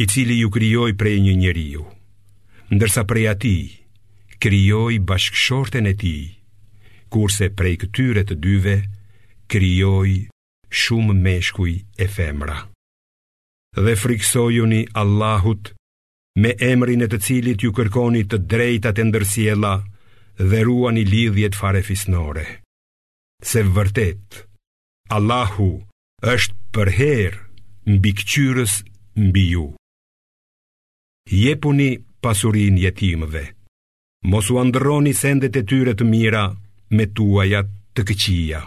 i cili ju krijoi prej një njeriu, ndërsa prej atij krijoi bashkëshorten e tij, kurse prej këtyre të dyve krijoi shumë meshkuj e femra. Dhe frikësojuni Allahut me emrin e të cilit ju kërkoni të drejtat e ndërsjella dhe ruani lidhjet farefisnore. Se vërtet, Allahu është përherë mbikëqyrës mbi ju. Jepuni pasurinë jetimëve, mos ua ndërroni sendet e tyre të mira me tuaja të këqija.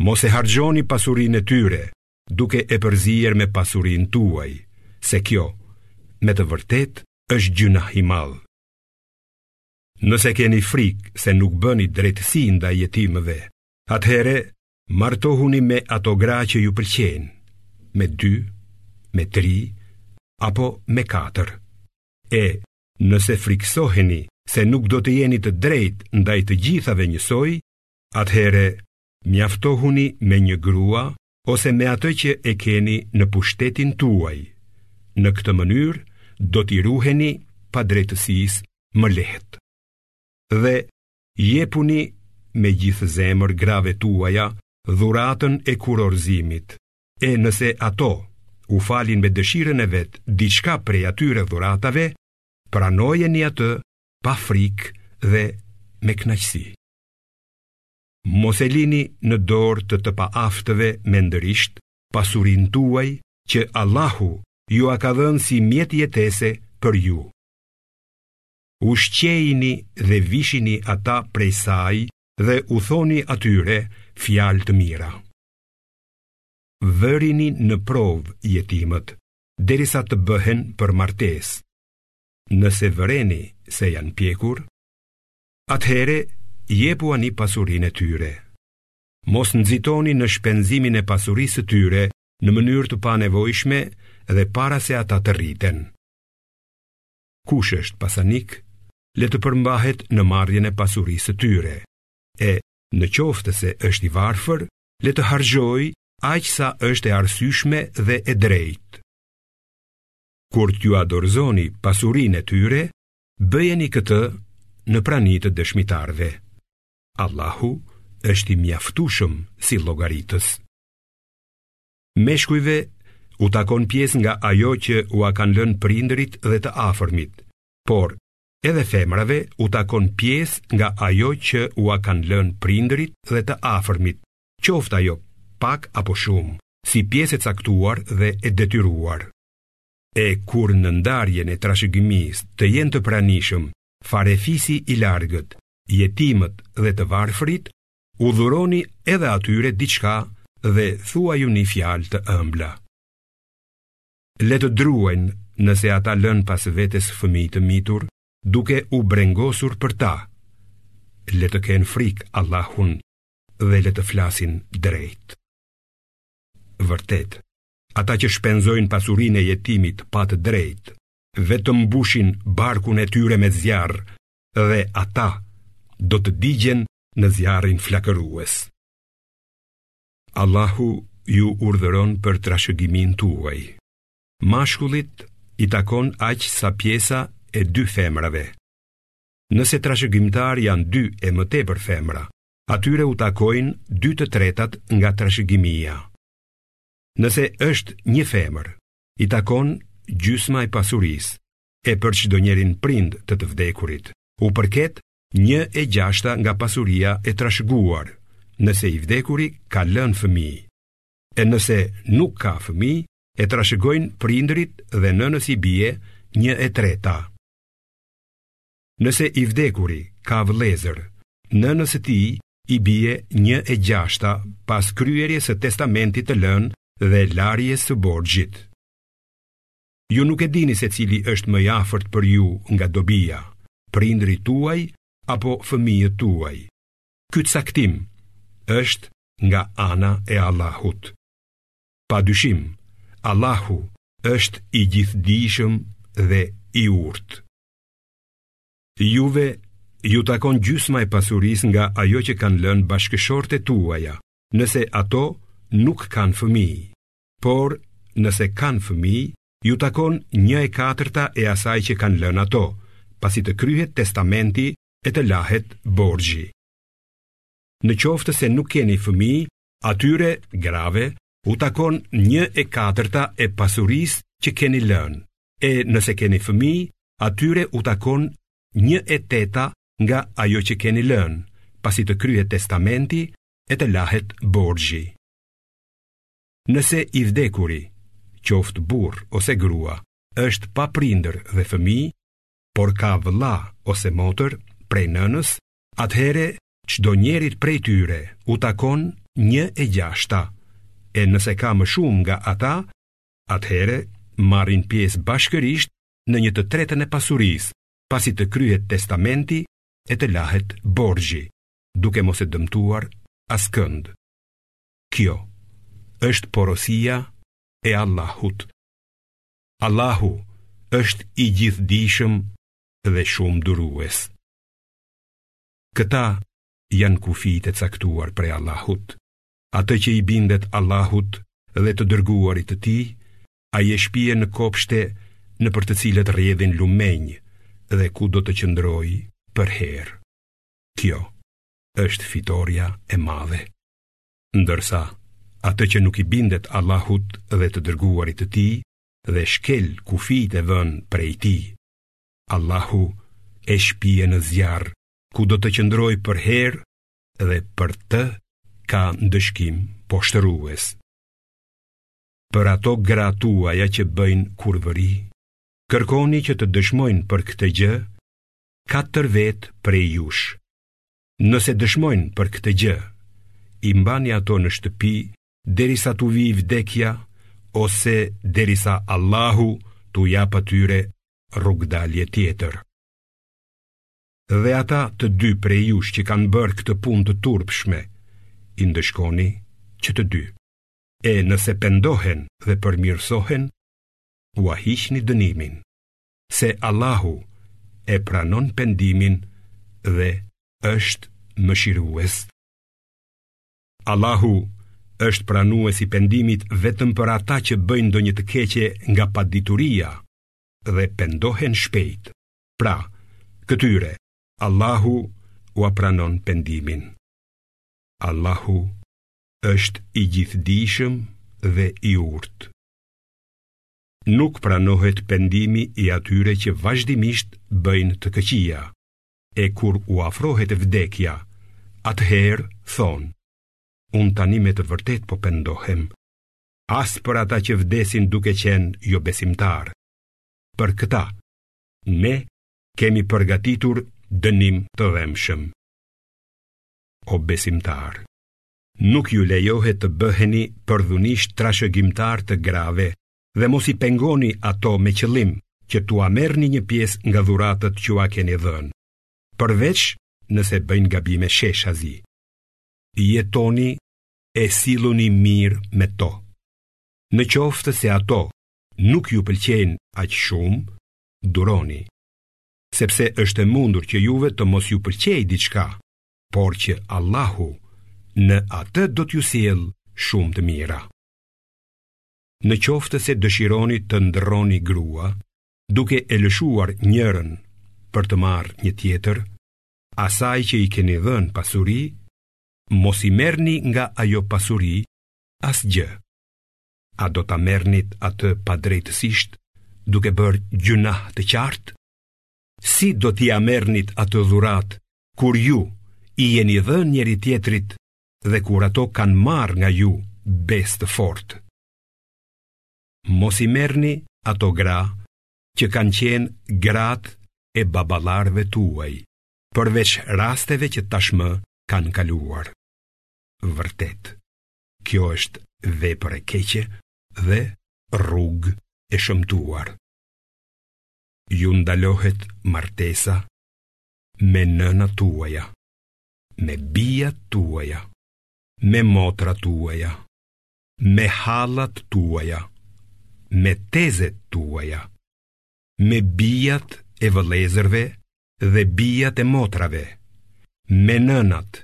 Mos e harxhoni pasurinë e tyre duke e përzier me pasurinë tuaj, se kjo, me të vërtetë, është gjynah i madh. Nëse keni frikë se nuk bëni drejtësi ndaj jetimëve, atëherë Martohuni me ato gra që ju pëlqejnë, me dy, me tri apo me katër. E nëse frikësoheni se nuk do të jeni të drejtë ndaj të gjithave njësoj, atëherë mjaftohuni me një grua ose me atë që e keni në pushtetin tuaj. Në këtë mënyrë do t'i ruheni padrejtësisë më lehtë. Dhe Jepuni me gjithë zemër grave tuaja dhuratën e kurorëzimit, e nëse ato u falin me dëshirën e vet diçka prej atyre dhuratave, pranojeni atë pa frikë dhe me kënaqësi. Mos e lini në dorë të të paaftëve mendërisht pasurinë tuaj që Allahu jua ka dhënë si mjet jetese për ju. ushqejini dhe vishini ata prej saj dhe u thoni atyre fjalë të mira. Vërini në provë jetimët, derisa të bëhen për martesë. Nëse vëreni se janë pjekur, atëherë jepuani pasurinë e tyre. Mos nxitoni në shpenzimin e pasurisë së tyre në mënyrë të panevojshme dhe para se ata të rriten. kush është pasanik, le të përmbahet në marrjen e pasurisë së tyre. E në qoftë se është i varfër, le të harxhojë aq sa është e arsyeshme dhe e drejtë. Kur t'jua dorëzoni pasurinë e tyre, bëjeni këtë në prani të dëshmitarëve. Allahu është i mjaftueshëm si llogaritës. Meshkujve u takon pjesë nga ajo që ua kanë lënë prindërit dhe të afërmit, por edhe femrave u takon pjesë nga ajo që ua kanë lënë prindërit dhe të afërmit, qoftë ajo pak apo shumë, si pjesë e caktuar dhe e detyruar. E kur në ndarjen e trashëgimisë të jenë të pranishëm farefisi i largët, jetimët dhe të varfrit, u dhuroni edhe atyre diçka dhe thuajuni fjalë të ëmbla. Le të druajnë nëse ata lënë pas vetes fëmijë të mitur, duke u brengosur për ta. Le të kenë frikë Allahun dhe le të flasin drejt. Vërtet, ata që shpenzojnë pasurinë e jetimit pa të drejtë, vetëm mbushin barkun e tyre me zjarr dhe ata do të digjen në zjarrin flakërues. Allahu ju urdhëron për trashëgiminë tuaj. Mashkullit i takon aq sa pjesa e dy femrave. Nëse trashëgimtarë janë dy e më tepër femra, atyre u takojnë dy të tretat nga trashëgimia. Nëse është një femër, i takon gjysma e pasurisë, e për çdonjërin prind të të vdekurit, u përket një e gjashta nga pasuria e trashëguar, nëse i vdekuri ka lënë fëmijë. E nëse nuk ka fëmijë, e trashëgojnë prindërit dhe nënës i bie një e treta. Nëse i vdekuri ka vëllezër, nënës së tij i bie një e gjashta pas kryerjes së testamentit të lënë dhe larjes së borxhit. Ju nuk e dini se cili është më i afërt për ju nga dobia, prindërit tuaj apo fëmijët tuaj. Ky caktim është nga ana e Allahut. Pa dyshim, Allahu është i gjithdijshëm dhe i urtë. Juve ju takon gjysma e pasurisë nga ajo që kanë lënë bashkëshortet tuaja, nëse ato nuk kanë fëmijë. Por, nëse kanë fëmijë, ju takon një e katërta e asaj që kanë lënë ato, pasi të kryhet testamenti e të lahet borxhi. Në qoftë se nuk keni fëmijë, atyre grave u takon një e katërta e pasurisë që keni lënë, e nëse keni fëmijë, atyre u takon një e teta nga ajo që keni lënë, pasi të kryhet testamenti e të lahet borxhi. Nëse i vdekuri, qoftë burrë ose grua, është pa prindër dhe fëmijë, por ka vëlla ose motër prej nënës, atëherë çdo njërit prej tyre u takon një e gjashta, e nëse ka më shumë nga ata, atëherë marrin pjesë bashkërisht në një të tretën e pasurisë, pasi të kryhet testamenti e të lahet borxhi, duke mos e dëmtuar askënd. Kjo është porosia e Allahut. Allahu është i gjithdijshëm dhe shumë durues. Këta janë kufijtë e caktuar prej Allahut. Atë që i bindet Allahut dhe të dërguarit të tij, ai e shpie në kopshte nëpër të cilët rrjedhin lumenj dhe ku do të qëndrojë përherë. Kjo është fitorja e madhe. Ndërsa, atë që nuk i bindet Allahut dhe të dërguarit të tij dhe shkel kufijtë e vënë prej tij, Allahu e shpie në zjarr ku do të qëndrojë përherë dhe për të ka ndëshkim poshtërues. Për ato gra tuaja që bëjnë kurvëri, kërkoni që të dëshmojnë për këtë gjë, katër vetë prej jush. Nëse dëshmojnë për këtë gjë, i mbani ato në shtëpi derisa t'u vijë vdekja ose derisa Allahu t'u japë atyre rrugëdalje tjetër. Dhe ata të dy prej jush që kanë bërë këtë punë të turpshme, i ndëshkoni që të dy. E nëse pendohen dhe përmirësohen, ua hiqni dënimin. se Allahu e pranon pendimin dhe është mëshirues. Allahu është pranues i pendimit vetëm për ata që bëjnë ndonjë të keqe nga padituria dhe pendohen shpejt. Pra, këtyre Allahu ua pranon pendimin. Allahu është i gjithdijshëm dhe i urtë. Nuk pranohet pendimi i atyre që vazhdimisht bëjnë të këqija, e kur u afrohet vdekja, atëherë thonë, unë tani me të vërtetë po pendohem, as për ata që vdesin duke qenë jobesimtarë. Për këta, ne kemi përgatitur dënim të dhembshëm. O besimtarë, Nuk ju lejohet të bëheni përdhunisht trashëgimtarë të grave dhe mos i pengoni ato me qëllim që t'ua merrni një pjesë nga dhuratat që ua keni dhënë, përveç nëse bëjnë gabime sheshazi. Jetoni e silluni mirë me to. Në qoftë se ato nuk ju pëlqejnë aq shumë, duroni. Sepse është e mundur që juve të mos ju pëlqejë diçka, por që Allahu në atë do t'ju sjellë shumë të mira. Në qoftë se dëshironi të ndërroni grua, duke e lëshuar njërën për të marrë një tjetër, asaj që i keni dhënë pasuri, mos i merrni nga ajo pasuri asgjë. A do ta merrnit atë padrejtësisht duke bërë gjynah të qartë? Si do t'ia merrnit atë dhuratë kur ju i jeni dhënë njëri-tjetrit dhe kur ato kanë marrë nga ju besë të fortë? Mos i merrni ato gra që kanë qenë gratë e baballarëve tuaj, përveç rasteve që tashmë kanë kaluar. Vërtet, kjo është vepër e keqe dhe rrugë e shëmtuar. Ju ndalohet martesa me nënat tuaja, me bijat tuaja, me motrat tuaja, me hallat tuaja, me tezet tuaja, me bijat e vëllezërve dhe bijat e motrave, me nënat,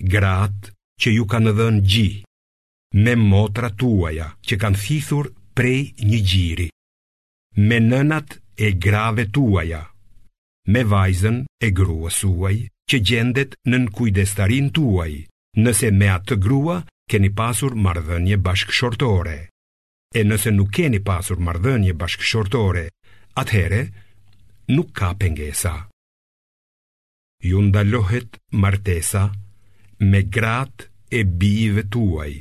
gratë që ju kanë dhënë gji, me motrat tuaja që kanë thithur prej një gjiri. me nënat e grave tuaja, me vajzën e gruas suaj që gjendet nën kujdestarinë tuaj, nëse me atë grua keni pasur marrëdhënie bashkëshortore. E nëse nuk keni pasur marrëdhënie bashkëshortore, atëherë nuk ka pengesa. Ju ndalohet martesa me gratë e bijve tuaj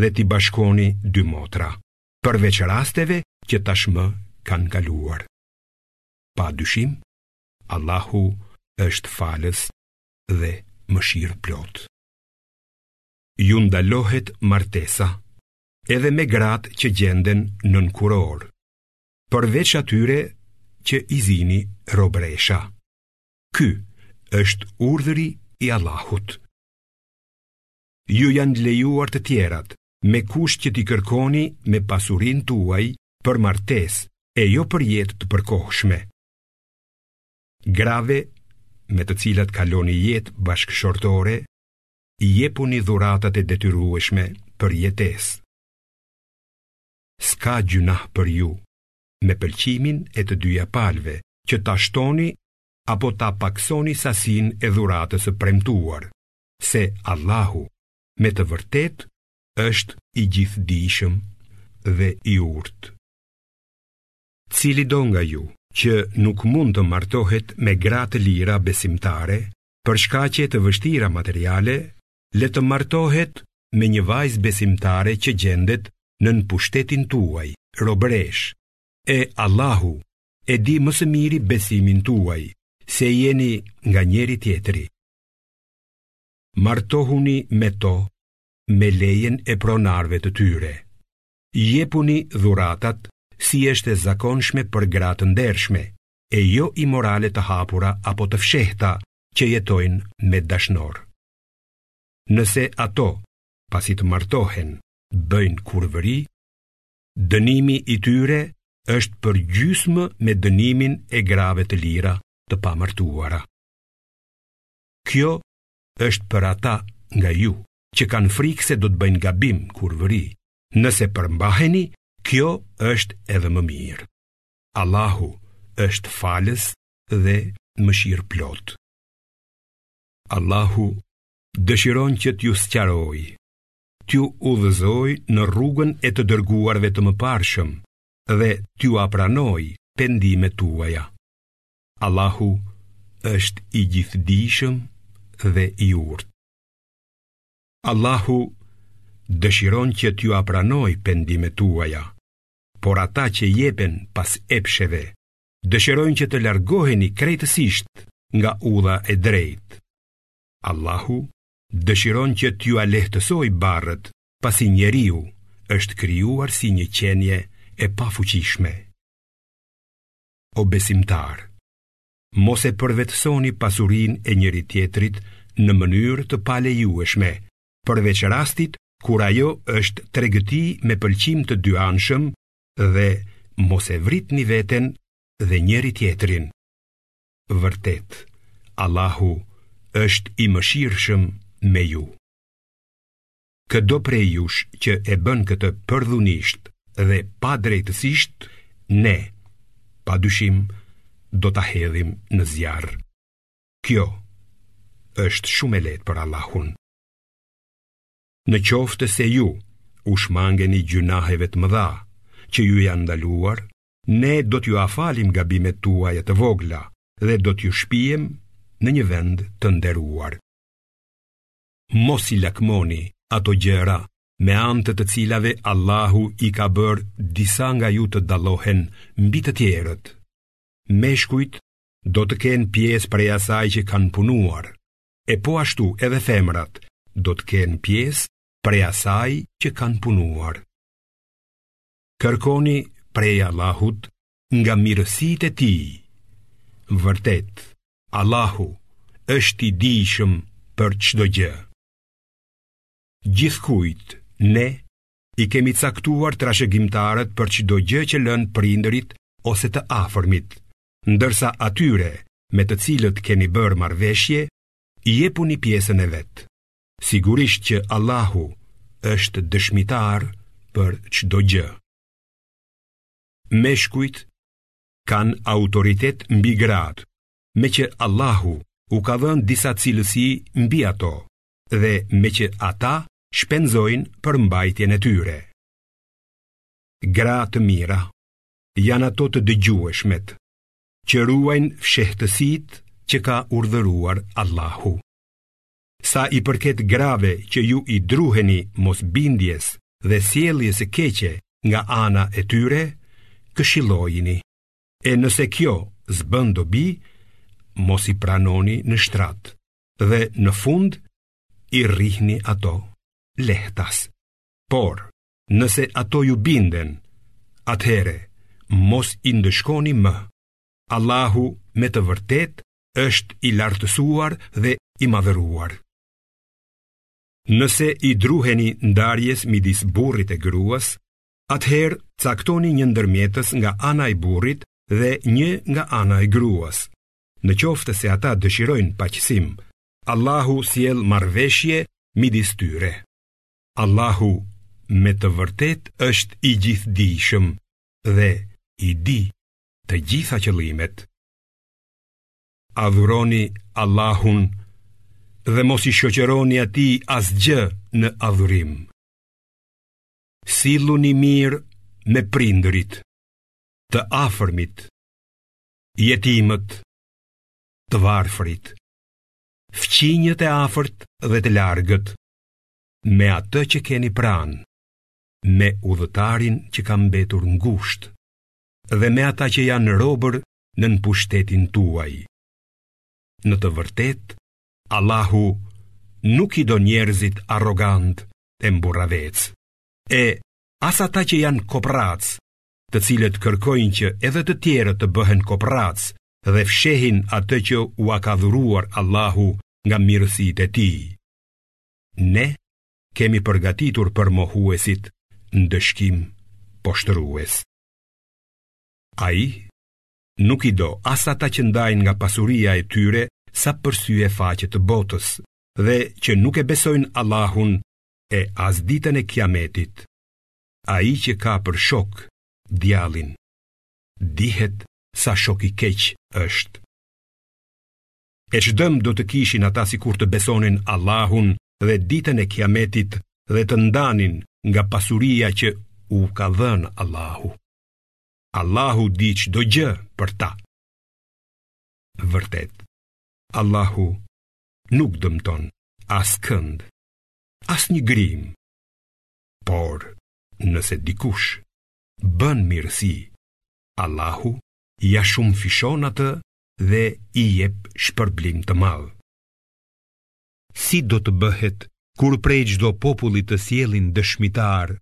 dhe t'i bashkoni dy motra. përveç rasteve që tashmë kanë kaluar. Pa dyshim, Allahu është falës dhe mëshirëplotë. Ju ndalohet martesa edhe me gratë që gjenden nën kurorë, përveç atyre që i zini robëresha. Ky është urdhri i Allahut. Ju janë lejuar të tjerat, me kusht që t'i kërkoni me pasurinë tuaj për martesë e jo për jetë të përkohshme. Grave me të cilat kaloni jetë bashkëshortore, i jepuni dhuratat e detyrueshme për jetesë. S'ka gjynah për ju, me pëlqimin e të dyja palëve, që ta shtoni apo ta pakësoni sasinë e dhuratës së premtuar, se Allahu me të vërtetë është i gjithdijshëm dhe i urtë. Cilido nga ju që nuk mund të martohet me gra të lira besimtare, për shkaqe të vështira materiale, le të martohet me një vajzë besimtare që gjendet nën pushtetin tuaj, robëreshë, e Allahu e di më së miri besimin tuaj, se jeni nga njëri-tjetri. Martohuni me to me lejen e pronarëve të tyre. Jepuni dhuratat si është e zakonshme për gra të ndershme, e jo imorale të hapura apo të fshehta që jetojnë me dashnorë. Nëse ato, pasi të martohen, bëjnë kurvëri, dënimi i tyre është përgjysmë me dënimin e grave të lira të pamartuara. Kjo është për ata nga ju që kanë frikë se do të bëjnë gabim kurvëri. Nëse përmbaheni, kjo është edhe më mirë. Allahu është falës dhe mëshirëplotë. Allahu dëshiron që t'ju sqarojë, t'ju udhëzojë në rrugën e të dërguarve të mëparshëm dhe t'jua pranojë pendimet tuaja. Allahu është i gjithdijshëm dhe i urtë. Allahu dëshiron që t'jua pranojë pendimet tuaja, por ata që jepen pas epsheve, dëshirojnë që të largoheni krejtësisht nga udha e drejtë. Allahu dëshiron që t'jua lehtësojë barrët, pasi njeriu është krijuar si një qenie e pafuqishme. O besimtarë, mos e përvetësoni pasurinë e njëri-tjetrit në mënyrë të palejueshme, përveç rastit kur ajo është tregti me pëlqim të dyanshëm dhe mos e vritni veten dhe njëri-tjetrin. Vërtet, Allahu është i mëshirshëm me ju. Këdo prej jush që e bën këtë përdhunisht dhe padrejtësisht, ne, pa dyshim, do ta hedhim në zjarr. Kjo është shumë e lehtë për Allahun. Në qoftë se ju u shmangeni gjynaheve të mëdha që ju janë ndaluar, ne do t'ju a falim gabimet tuaja të vogla dhe do t'ju shpiem në një vend të nderuar. mos i lakmoni ato gjëra me anë të të cilave Allahu i ka bërë disa nga ju të dallohen mbi të tjerët. Meshkujt do të kenë pjesë prej asaj që kanë punuar, e po ashtu edhe femrat do të kenë pjesë prej asaj që kanë punuar. Kërkoni prej Allahut nga mirësitë e Tij. Vërtet, Allahu është i dijshëm për çdo gjë. Gjithkujt ne i kemi caktuar trashëgimtarët për çdo gjë që lënë prindërit ose të afërmit, ndërsa atyre me të cilët keni bërë marrëveshje, i jepuni pjesën e vet. Sigurisht që Allahu është dëshmitar për çdo gjë. Meshkujt kanë autoritet mbi gratë, meqë Allahu u ka dhënë disa cilësi mbi ato dhe meqë ata shpenzojnë për mbajtjen e tyre. Gra të mira janë ato të dëgjueshmet, që ruajnë fshehtësitë që ka urdhëruar Allahu. Sa i përket grave që ju i druheni mosbindjes dhe sjelljes së keqe nga ana e tyre, këshillojini. E nëse kjo s'bën dobi, mos i pranoni në shtrat dhe në fund i rrihni ato lehtas. Por, nëse ato ju binden, atëherë mos i ndëshkoni më. Allahu me të vërtetë është i lartësuar dhe i madhëruar. Nëse i druheni ndarjes midis burrit e gruas, atëherë caktoni një ndërmjetës nga ana e burrit dhe një nga ana e gruas. Në qoftë se ata dëshirojnë paqësim, Allahu sjell marrëveshje midis tyre. Allahu me të vërtetë është i gjithëdijshëm dhe i di të gjitha qëllimet. Adhuroni Allahun dhe mos i shoqëroni atij asgjë në adhurim. Silluni mirë me prindërit, të afërmit, jetimët, të varfërit, fqinjët e afërt dhe të largët, me atë që keni pranë, me udhëtarin që ka mbetur ngushtë, dhe me ata që janë robër nën pushtetin tuaj. Në të vërtetë, Allahu nuk i do njerëzit arrogantë e mburravecë. E as ata që janë koprracë, të cilët kërkojnë që edhe të tjerë të bëhen koprracë dhe fshehin atë që ua ka dhuruar Allahu nga mirësitë e tij. Ne kemi përgatitur për mohuesit ndëshkim poshtërues. Ai nuk i do as ata që ndajnë nga pasuria e tyre sa për sy e faqe të botës dhe që nuk e besojnë Allahun e as ditën e kiametit. Ai që ka për shok djallin, dihet sa shok i keq është. E ç'dëm do të kishin ata sikur të besonin Allahun dhe ditën e kiametit dhe të ndanin nga pasuria që u ka dhënë Allahu. Allahu di çdo gjë për ta. Vërtet, Allahu nuk dëmton askënd, asnjë grimë, por nëse dikush bën mirësi, Allahu ia shumëfishon atë dhe i jep shpërblim të madh. Si do të bëhet kur prej çdo populli të sjellim dëshmitarë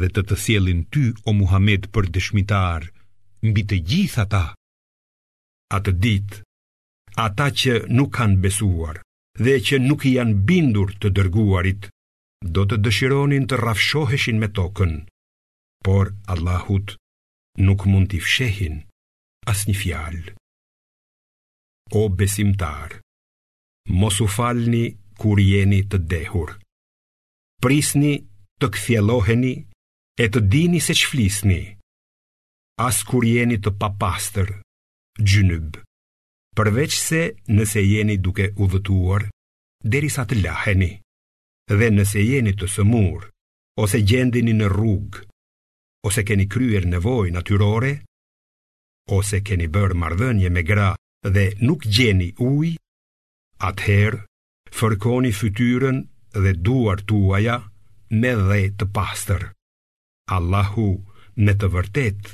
dhe të të sjellim ty o Muhamed për dëshmitar mbi të gjithë ata. Atë ditë, ata që nuk kanë besuar dhe që nuk i janë bindur të dërguarit, do të dëshironin të rrafshoheshin me tokën, por Allahut nuk mund t'i fshehin asnjë fjalë. O besimtarë, mos u falni kur jeni të dehur. prisni të kthjelloheni e të dini se ç'flisni. As kur jeni të papastër, xhynyb, përveçse nëse jeni duke udhëtuar, derisa të laheni, dhe nëse jeni të sëmurë, ose gjendeni në rrugë, ose keni kryer nevojë natyrore, ose keni bërë marrëdhënie me gra dhe nuk gjeni ujë, atëherë Fërkoni fytyrën dhe duart tuaja me dhe të pastër. Allahu me të vërtetë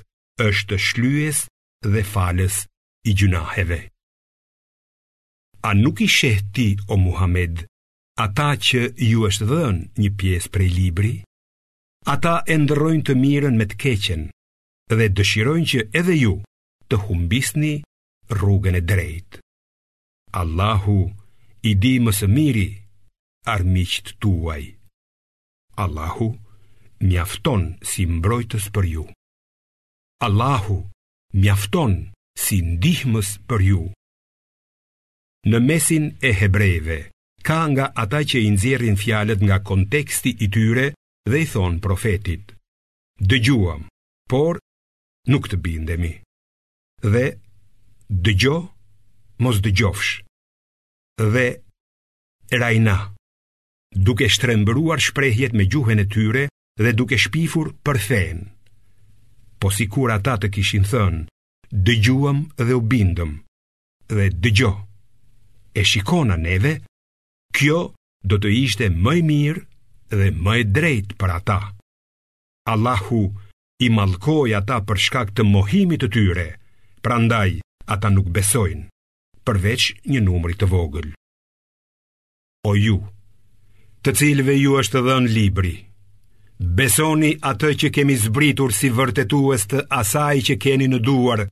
është shlyes dhe falës i gjynaheve. A nuk i sheh ti o Muhammed ata që ju është dhënë një pjesë prej libri? Ata e ndërrojnë të mirën me të keqen dhe dëshirojnë që edhe ju të humbisni rrugën e drejtë. Allahu i di më së miri armiqtë tuaj. Allahu mjafton si mbrojtës për ju. Allahu mjafton si ndihmës për ju. Në mesin e hebrejve, ka nga ata që i nxjerrin fjalët nga konteksti i tyre dhe i thonë profetit: Dëgjuam, por nuk të bindemi. dhe dëgjo mos dëgjofsh dhe raina duke shtrembëruar shprehjet me gjuhën e tyre dhe duke shpifur për fenë po sikur ata të kishin thënë dëgjuam dhe u bindëm dhe dëgjo e shikona neve kjo do të ishte më e mirë dhe më e drejtë për ata Allahu i mallkoi ata për shkak të mohimit të tyre, prandaj ata nuk besojnë, përveç një numri të vogël. O ju, të cilëve ju është dhënë libri, besoni atë që kemi zbritur si vërtetues të asaj që keni në duar,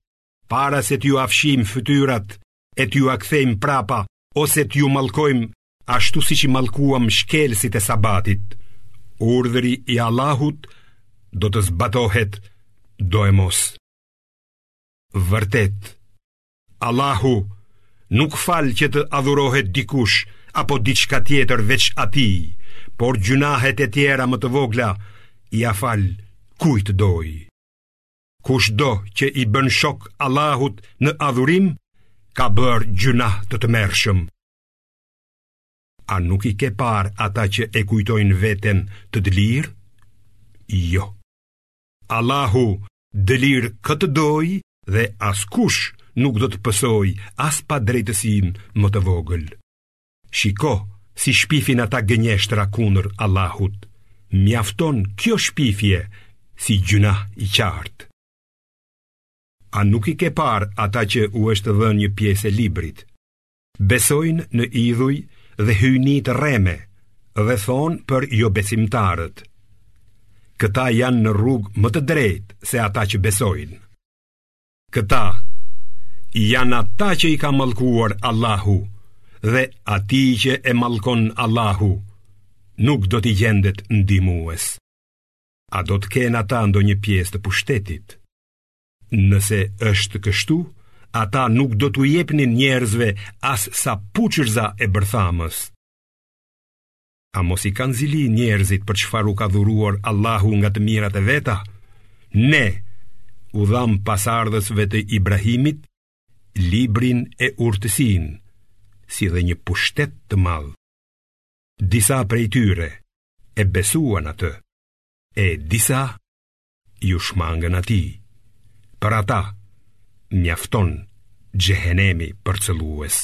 para se t'jua fshijmë fytyrat e t'jua kthejmë prapa, ose t'ju mallkojmë ashtu siç i mallkuam shkelësit e sabatit, urdhri i Allahut do të zbatohet do e mos. Vërtet, Allahu nuk fal që të adhurohet dikush apo diçka tjetër veç atij, por gjynahet e tjera më të vogla, ia fal kujt të dojë. Kushdo që i bën shok Allahut në adhurim, ka bërë gjynah të tmerrshëm. A nuk i ke parë ata që e kujtojnë veten të dëlirë? Jo. Allahu dëlir kë të dojë dhe askush nuk do të pësojë as padrejtësinë më të vogël. Shiko si shpifin ata gënjeshtra kundër Allahut. Mjafton kjo shpifje si gjynah i qartë. A nuk i ke parë ata që u është dhënë një pjesë e librit? Besojnë në idhuj dhe hyjni të rreme dhe thonë për jobesimtarët. Këta janë në rrugë më të drejtë se ata që besojnë. Këta janë ata që i ka mallkuar Allahu dhe atij që e mallkon Allahu nuk do t'i gjendet ndihmues. A do të kenë ata ndonjë pjesë të pushtetit? Nëse është kështu, ata nuk do t'u jepnin njerëzve as sa puçërza e bërthamës. A mos i kanë zili njerëzit për çfarë u ka dhuruar Allahu nga të mirat e veta? Ne u dhamë pasardhësve të Ibrahimit librin e urtësinë, si dhe një pushtet të madh. Disa prej tyre e besuan atë, e disa iu shmangën atij. Për ata, mjafton xhehenemi përcëllues.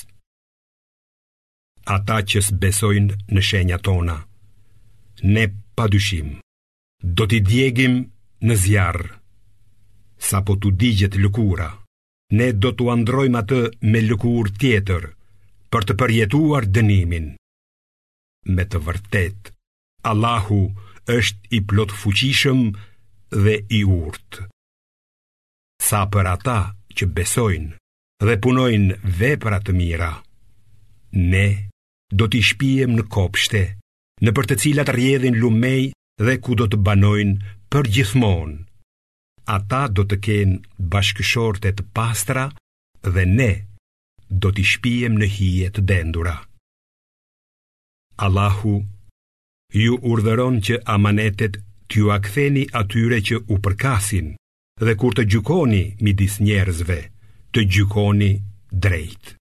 Ata që s'besojnë në shenjat tona, ne pa dyshim, do t'i djegim në zjarr, sapo t'u digjet lëkura, ne do t'ua ndërrojmë atë me lëkurë tjetër, për të përjetuar dënimin. Me të vërtetë, Allahu është i plotfuqishëm dhe i urtë. Sa për ata që besojnë dhe punojnë vepra të mira, ne do t'i shpiem në kopshte, nëpër të cilat rrjedhin lumenj dhe ku do të banojnë përgjithmonë. Ata do të kenë bashkëshorte të pastra dhe ne do t'i shpiem në hije të dendura. Allahu ju urdhëron që amanetet t'ua ktheni atyre që u përkasin dhe kur të gjykoni midis njerëzve, të gjykoni drejt.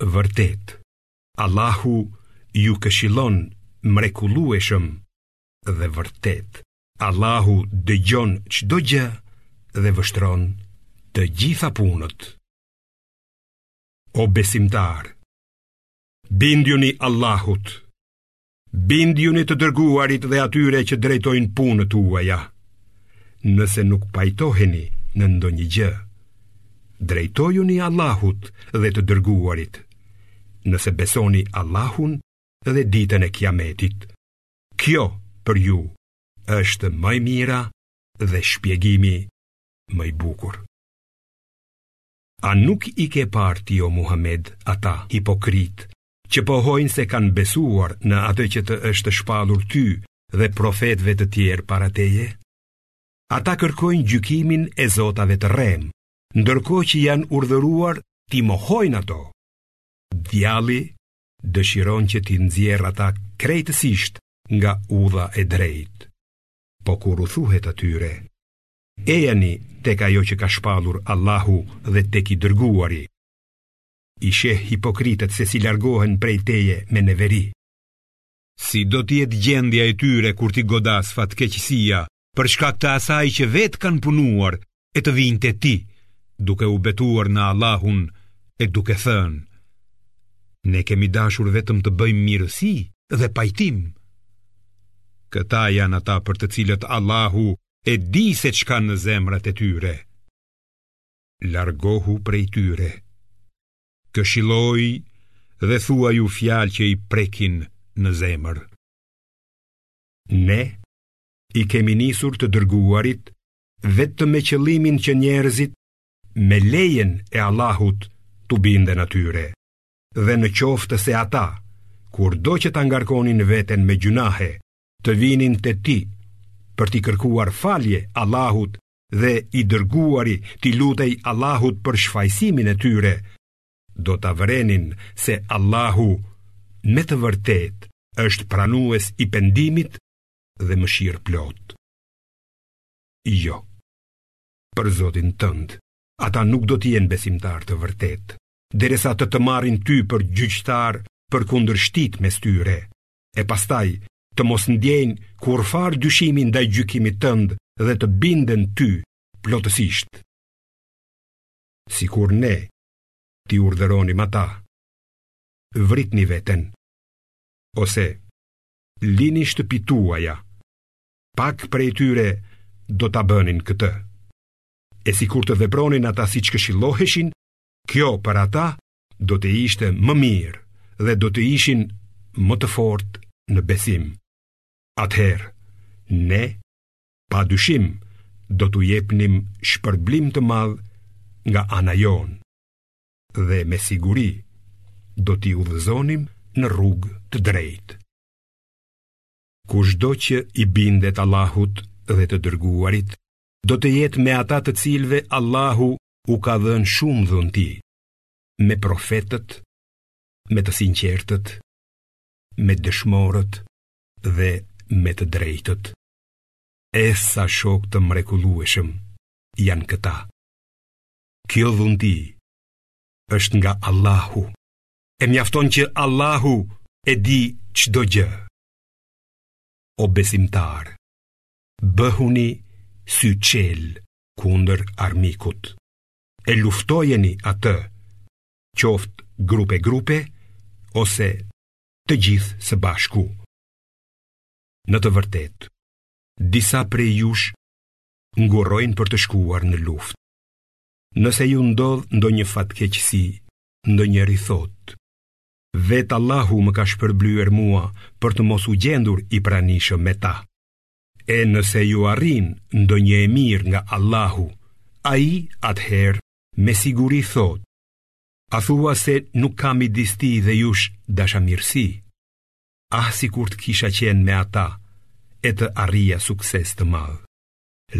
Vërtet, Allahu ju këshillon mrekullueshëm dhe vërtet. Allahu dëgjon çdo gjë dhe vështron të gjitha punët. O besimtarë, Bindjuni Allahut, bindjuni të dërguarit dhe atyre që drejtojnë punët tuaja, nëse nuk pajtoheni në ndonjë gjë. Drejtojuni Allahut dhe të dërguarit, nëse besoni Allahun dhe ditën e kiametit. Kjo për ju është më e mira dhe shpjegimi më i bukur. A nuk i ke parë ti o Muhammed ata hipokrit që pohojnë se kanë besuar në atë që të është shpallur ty dhe profetëve të tjerë para teje? Ata kërkojnë gjykimin e zotave të rremë, ndërkohë që janë urdhëruar t'i mohojnë ato. Djalli dëshiron që t'i nxjerrë ata krejtësisht nga udha e drejtë. Po kur u thuhet atyre, Ejani tek ajo që ka shpallur Allahu dhe tek i dërguari. I sheh hipokritët se si largohen prej teje me neveri. Si do të jetë gjendja e tyre kur t'i godasë fatkeqësia për shkak të asaj që vetë kanë punuar e të vijnë te ti, duke u betuar në Allahun e duke thënë: Ne kemi dashur vetëm të bëjmë mirësi dhe pajtim. Këta janë ata për të cilët Allahu e di se ç'ka në zemrat e tyre. Largohu prej tyre. Këshilloji dhe thuaju fjalë që i prekin në zemër. Ne i kemi nisur të dërguarit vetëm me qëllimin që njerëzit me lejen e Allahut t'u binden atyre dhe në qoftë se ata kurdo që ta ngarkonin veten me gjynahe të vinin te ti për t'i kërkuar falje Allahut dhe i dërguari t'i lutej Allahut për shfajësimin e tyre, do ta vërenin se Allahu me të vërtetë është pranues i pendimit dhe mëshirëplotë. Jo, për Zotin tënd, ata nuk do të jenë besimtarë të vërtetë, derisa të të marrin ty për gjyqtar për kundërshtitë mes tyre, e pastaj të mos ndiejnë kurrfarë dyshimi ndaj gjykimit tënd dhe të binden ty plotësisht. Sikur ne t'i urdhëronim ata, vritni veten, ose lini shtëpitë tuaja, pak prej tyre do ta bënin këtë. E sikur të vepronin ata siç këshilloheshin, kjo për ata do të ishte më mirë dhe do të ishin më të fortë në besim. Atëherë, ne, pa dyshim, do t'u jepnim shpërblim të madh nga ana jonë dhe me siguri do t'i udhëzonim në rrugë të drejtë. Kushdo që i bindet Allahut dhe të dërguarit, do të jetë me ata të cilëve Allahu u ka dhënë shumë dhunti. me profetët, me të sinqertët, me dëshmorët dhe me të drejtët. E sa shokë të mrekullueshëm janë këta. Kjo dhunti është nga Allahu. E mjafton që Allahu e di çdo gjë. O besimtarë, bëhuni syçelë kundër armikut. e luftojeni atë, qoftë grupe grupe ose të gjithë së bashku. Në të vërtetë, disa prej jush ngurrojnë për të shkuar në luftë. Nëse ju ndodh ndonjë fatkeqësi, ndonjëri thotë, vetë Allahu më ka shpërblyer mua për të mos u gjendur i pranishëm me ta. E nëse ju arrin ndonjë e mirë nga Allahu, ai atëherë me siguri thotë, a thua se nuk ka midis tij dhe jush dashamirësi, ah sikur të kisha qenë me ata e të arrija sukses të madh.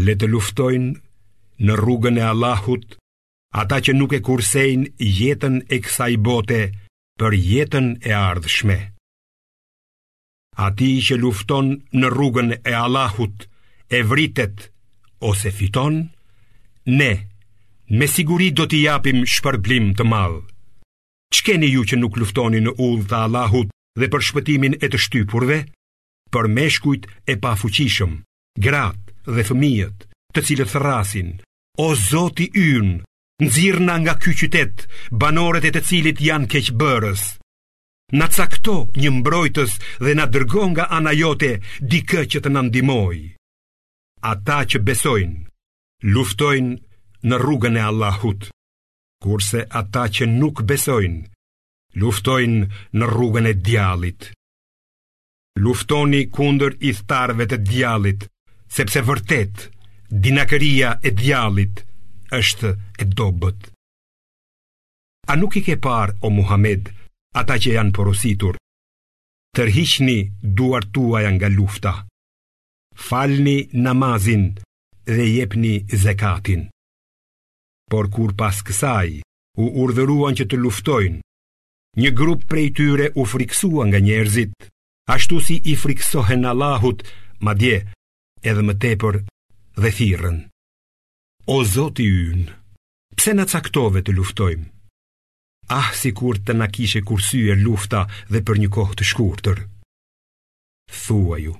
Le të luftojnë në rrugën e Allahut, ata që nuk e kursejnë jetën e kësaj bote për jetën e ardhshme. Atij që lufton në rrugën e Allahut e vritet ose fiton, ne me siguri do t'i japim shpërblim të madh. Ç'keni ju që nuk luftoni në udhë të Allahut dhe për shpëtimin e të shtypurve? Për meshkujt e pafuqishëm, gratë dhe fëmijët, të cilët thërrasin, o Zoti ynë, nxirrna nga ky qytet, banorët e të cilit janë keqbërës. Na cakto një mbrojtës dhe na dërgo nga ana jote dikë që të na ndihmojë. Ata që besojnë, luftojnë në rrugën e Allahut, kurse ata që nuk besojnë, luftojnë në rrugën e djallit. Luftoni kundër ithtarëve të djallit, sepse vërtet dinakëria e djallit është e dobët. A nuk i ke parë o Muhamed ata që janë porositur? Tërhiqni duart tuaja nga lufta. Falni namazin dhe jepni zekatin. Por kur pas kësaj u urdhëruan që të luftojnë, një grup prej tyre u frikësua nga njerëzit, ashtu si i frikësohen Allahut, madje edhe më tepër dhe thirrën: O Zoti ynë, Pse na caktove të luftojmë? Ah, sikur të na kishe kursyer luftën dhe për një kohë të shkurtër. Thuaju.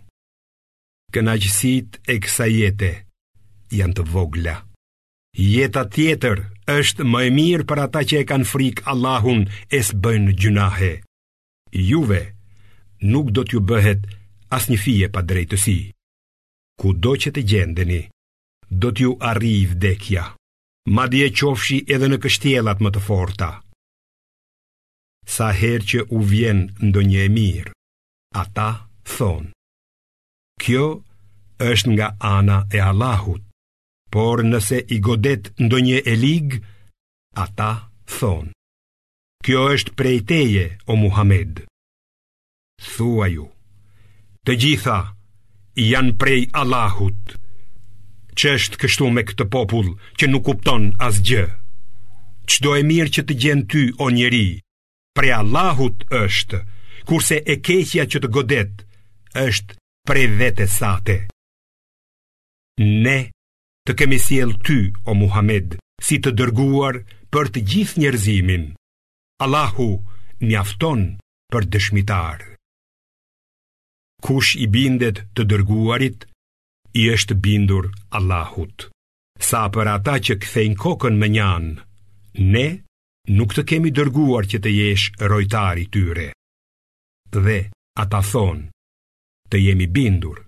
Kënaqësitë e kësaj jete janë të vogla. Jeta tjetër është më e mirë për ata që e kanë frikë Allahun e s'bëjnë gjynahe. Juve nuk do t'ju bëhet asnjë fije padrejtësi. Kudo që të gjendeni, do t'ju arrijë vdekja, madje qofshi edhe në kështjellat më të forta. Sa herë që u vjen ndonjë e mirë, ata thonë: Kjo është nga ana e Allahut. Por nëse i godet ndonjë e ligë, ata thonë: Kjo është prej teje, o Muhamed. Thuaju, të gjitha janë prej Allahut, ç'është kështu me këtë popull që nuk kupton asgjë. Çdo e mirë që të gjen ty o njeri, prej Allahut është, kurse e keqja që të godet është prej vetes sate. Ne të kemi sjellë ty o Muhamed, si të dërguar për të gjithë njerëzimin. Allahu mjafton për dëshmitar. Kush i bindet të dërguarit, i është bindur Allahut. Sa për ata që kthejnë kokën mënjanë, ne nuk të kemi dërguar që të jesh rojtar i tyre. Dhe ata thonë, të jemi bindur,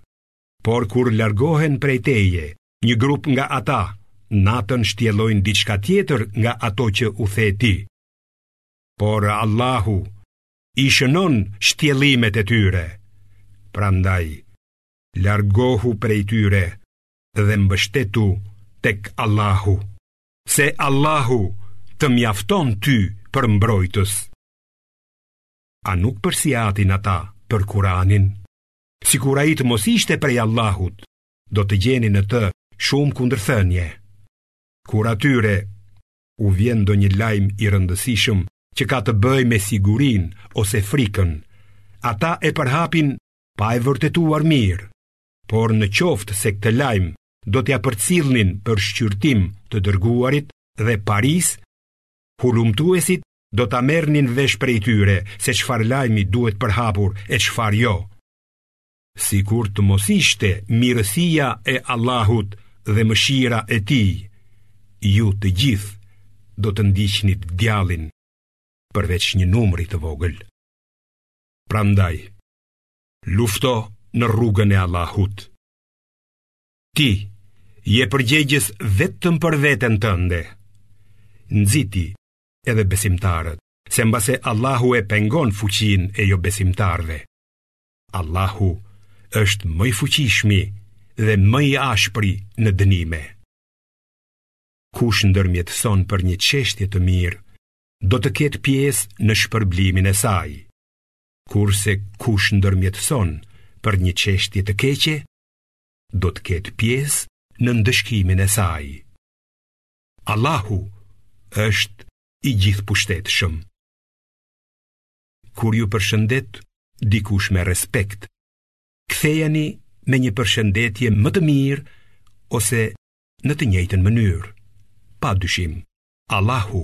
por kur largohen prej teje, një grup nga ata, natën shtjellojnë diçka tjetër nga ato që u the ti. por Allahu i shënon shtjellimet e tyre. Prandaj, largohu prej tyre dhe mbështetu tek Allahu, se Allahu të mjafton ty për mbrojtës. A nuk përsiatin ata për Kuranin? Sikur ai të mos ishte prej Allahut, do të gjenin në të shumë kundërthënie. Kur atyre u vjen ndonjë lajm i rëndësishëm që ka të bëjë me sigurinë ose frikën, ata e përhapin pa e vërtetuar mirë, por në qoftë se këtë lajm do t'ia përcillnin për shqyrtim të dërguarit dhe parisë, hulumtuesit do ta merrnin vesh prej tyre se çfarë lajmi duhet përhapur e çfarë jo. sikur të mos ishte mirësia e Allahut dhe mëshira e tij, ju të gjithë do të ndiqnit djallin përveç një numri të vogël. Prandaj, lufto në rrugën e Allahut. Ti, je përgjegjës vetëm për veten tënde. Nxiti edhe besimtarët, se mbase Allahu e pengon fuqinë e jobesimtarëve. Allahu është më i fuqishmi dhe më i ashpri në dënime. Kush ndërmjetëson për një çështje të mirë, do të ketë pjesë në shpërblimin e saj. Kurse kush ndërmjetëson për një çështje të keqe, do të ketë pjesë në ndëshkimin e saj. Allahu është i gjithëpushtetshëm. Kur ju përshëndet dikush me respekt, kthejani me një përshëndetje më të mirë ose në të njëjtën mënyrë. Pa dyshim, Allahu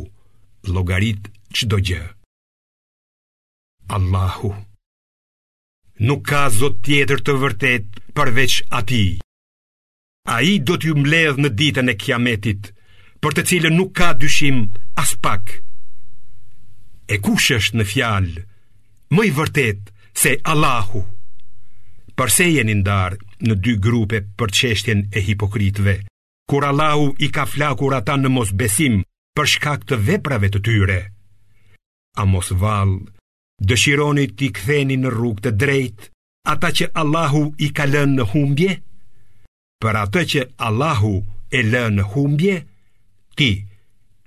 llogarit çdo gjë. Allahu Nuk ka zot tjetër të vërtetë përveç atij. Ai do t'ju mbledh në ditën e Kiametit, për të cilën nuk ka dyshim aspak. E kush është në fjalë më i vërtetë se Allahu? Përse jeni ndarë në dy grupe për çështjen e hipokritëve? Kur Allahu i ka flakur ata në mosbesim për shkak të veprave të tyre, a mos vallë dëshironi t'i ktheni në rrugë të drejtë? ata që Allahu i ka lënë në humbje? Për atë që Allahu e lë në humbje, ti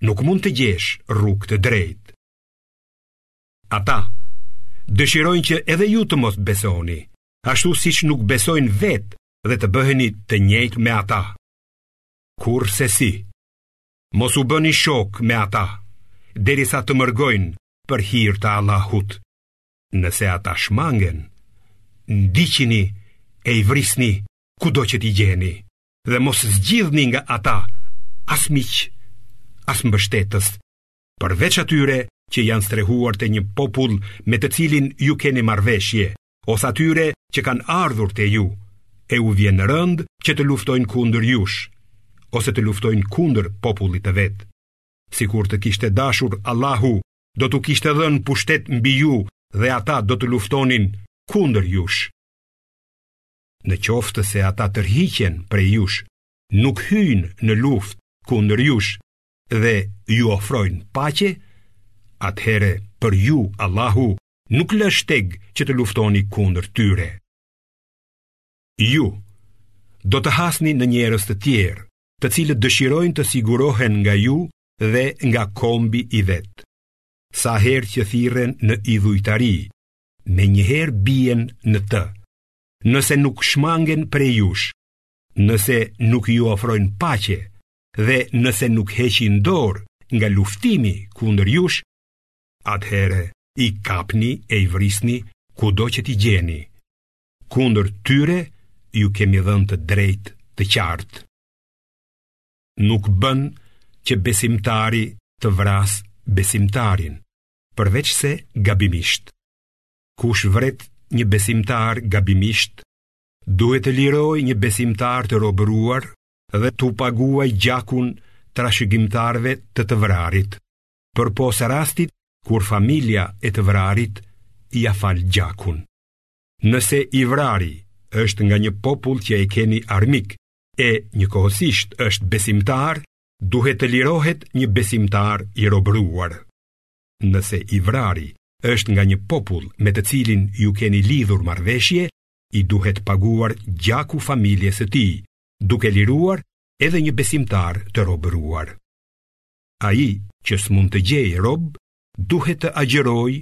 nuk mund të gjesh rrugë të drejtë. Ata dëshirojnë që edhe ju të mos besoni, ashtu siç nuk besojnë vetë dhe të bëheni të njëjtë me ata. Kurrsesi, mos u bëni shokë me ata, derisa të mërgojnë për hir të Allahut. Nëse ata shmangen, ndiqini e i vrisni kudo që t'i gjeni, dhe mos zgjidhni nga ata as miq, as mbështetës, përveç atyre që janë strehuar te një popull me të cilin ju keni marrëveshje, ose atyre që kanë ardhur te ju, e u vjen rëndë që të luftojnë kundër jush, ose të luftojnë kundër popullit të vet. Sikur të kishte dashur Allahu do t'u kishte dhënë pushtet mbi ju dhe ata do të luftonin kundër jush. Në qoftë se ata tërhiqen prej jush, nuk hyjnë në luftë kundër jush dhe ju ofrojnë paqe, atëherë për ju Allahu nuk lë shteg që të luftoni kundër tyre. Ju do të hasni në njerëz të tjerë, të cilët dëshirojnë të sigurohen nga ju dhe nga kombi i vet. Sa herë që thirren në idhujtari, menjëherë bien në të. Nëse nuk shmangen prej jush, nëse nuk ju ofrojnë paqe dhe nëse nuk heqin dorë nga luftimi kundër jush, atëherë i kapni e i vrisni kudo që t'i gjeni. Kundër tyre ju kemi dhënë të drejtë të qartë. nuk bën që besimtari të vrasë besimtarin, përveçse gabimisht. Kush vret një besimtar gabimisht, duhet të lirojë një besimtar të robëruar dhe t'u paguajë gjakun trashëgimtarëve të të vrarit, përpos rastit kur familja e të vrarit ia fal gjakun. Nëse i vrari është nga një popull që e keni armik, e njëkohësisht është besimtar, duhet të lirohet një besimtar i robëruar. Nëse i vrari është nga një popull me të cilin ju keni lidhur marrëveshje, i duhet paguar gjaku familjes së tij, duke liruar edhe një besimtar të robëruar. Ai që s'mund të gjejë rob, duhet të agjërojë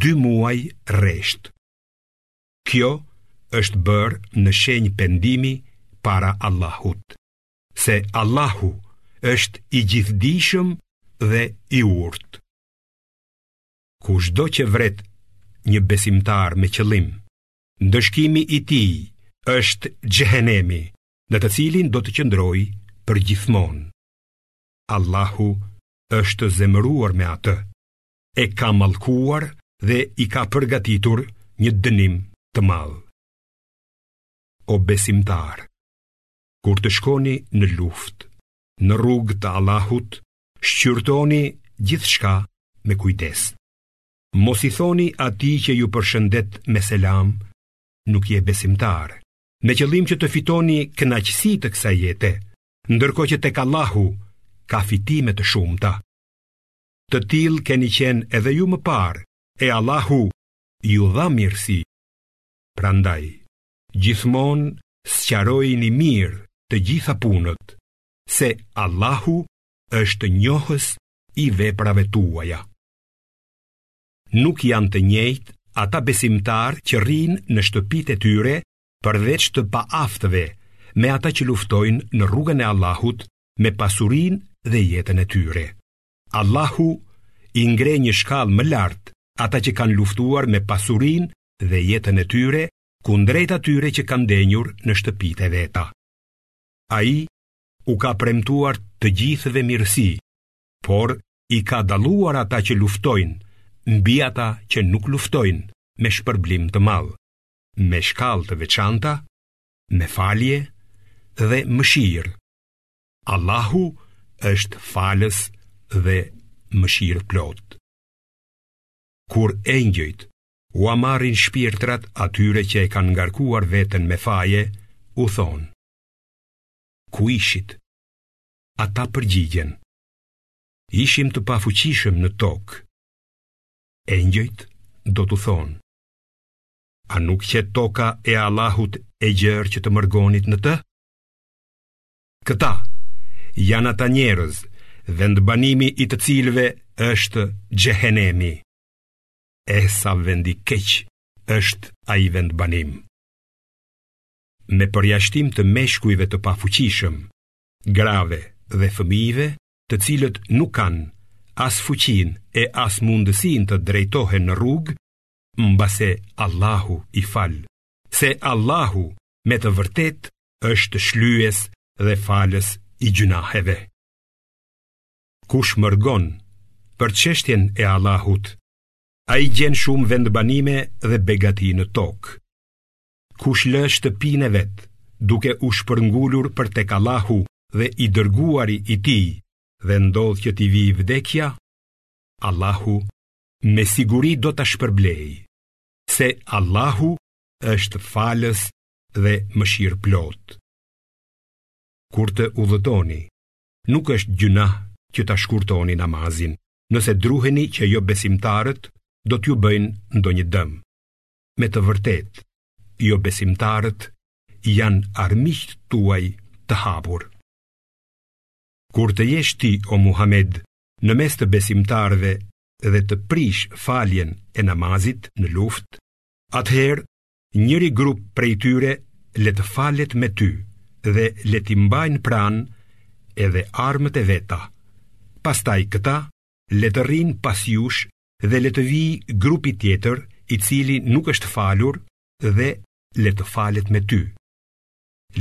dy muaj rresht. Kjo është bërë në shenjë pendimi para Allahut, se Allahu është i gjithëdijshëm dhe i urtë. Kushdo që vret një besimtar me qëllim, ndëshkimi i tij është xhehenemi, në të cilin do të qëndrojë përgjithmonë. Allahu është zemëruar me atë, e ka mallkuar dhe i ka përgatitur një dënim të madh. O besimtarë, kur të shkoni në luftë, në rrugë të Allahut, shqyrtoni gjithçka me kujdes. Mos i thoni atij që ju përshëndet me selam, nuk je besimtar, me qëllim që të fitoni kënaqësi të kësaj jete, ndërkohë që tek Allahu ka fitime të shumta. Të tillë keni qenë edhe ju më parë, e Allahu ju dha mirësi. Prandaj, gjithmonë sqarojini mirë të gjitha punët, se Allahu është njohës i veprave tuaja. Nuk janë të njëjtë ata besimtarë që rrinë në shtëpitë e tyre përveç të paaftëve, me ata që luftojnë në rrugën e Allahut me pasurinë dhe jetën e tyre. Allahu i ngre një shkallë më lart ata që kanë luftuar me pasurinë dhe jetën e tyre kundrejt atyre që kanë ndenjur në shtëpitë e veta. Ai u ka premtuar të gjithëve mirësi, por i ka dalluar ata që luftojnë, mbi ata që nuk luftojnë me shpërblim të madh, me shkallë të veçanta, me falje dhe mëshirë. Allahu është falës dhe mëshirëplotë. Kur engjëjt ua marrin shpirtrat atyre që e kanë ngarkuar veten me faje, u thonë, ku ishit? Ata përgjigjen, ishim të pafuqishëm në tokë. Engjëjt do t'u thonë, a nuk qe toka e Allahut e gjërë që të mërgonit në të? Këta janë ata njerëz vendbanimi i të cilëve është xhehenemi. E sa vend i keq është ai vendbanim. Me përjashtim të meshkujve të pafuqishëm, grave dhe fëmijëve, të cilët nuk kanë as fuqinë e as mundësinë të drejtohen në rrugë, mbase Allahu i fal, se Allahu me të vërtetë është shlyes dhe falës i gjynaheve. Kush mërgon për çështjen e Allahut, ai gjen shumë vendbanime dhe begati në tokë. Kush lë shtëpinë e vet, duke u shpërngulur për tek Allahu dhe i dërguari i tij dhe ndodh që t'i vijë vdekja, Allahu me siguri do ta shpërblejë, se Allahu është falës dhe mëshirëplotë. Kur të udhëtoni, nuk është gjynah që ta shkurtoni namazin, nëse druheni që jobesimtarët do t'ju bëjnë ndonjë dëm. Me të vërtetë, jobesimtarët janë armiqtë tuaj të hapur. Kur të jesh ti o Muhamed në mes të besimtarëve dhe të prish faljen e namazit në luftë, Atëherë, njëri grup prej tyre le të falet me ty dhe le t'i mbajnë pranë edhe armët e veta. Pastaj këta le të rrinë pas jush dhe le të vijë grupi tjetër i cili nuk është falur dhe le të falet me ty.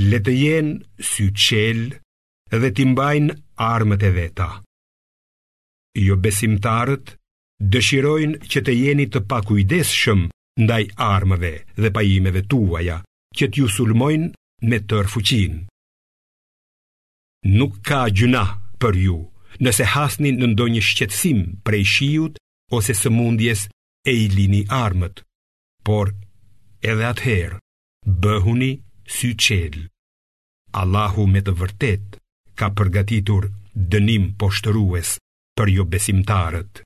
Le të jenë syçelë dhe t'i mbajnë armët e veta. Jobesimtarët dëshirojnë që të jeni të pakujdesshëm ndaj armëve dhe pajimeve tuaja, që t'ju sulmojnë me tërë fuqinë. Nuk ka gjynah për ju nëse hasni në ndonjë shqetësim prej shiut ose sëmundjes e i lini armët, por edhe atëherë bëhuni syçelë. Allahu me të vërtetë ka përgatitur dënim poshtërues për jobesimtarët.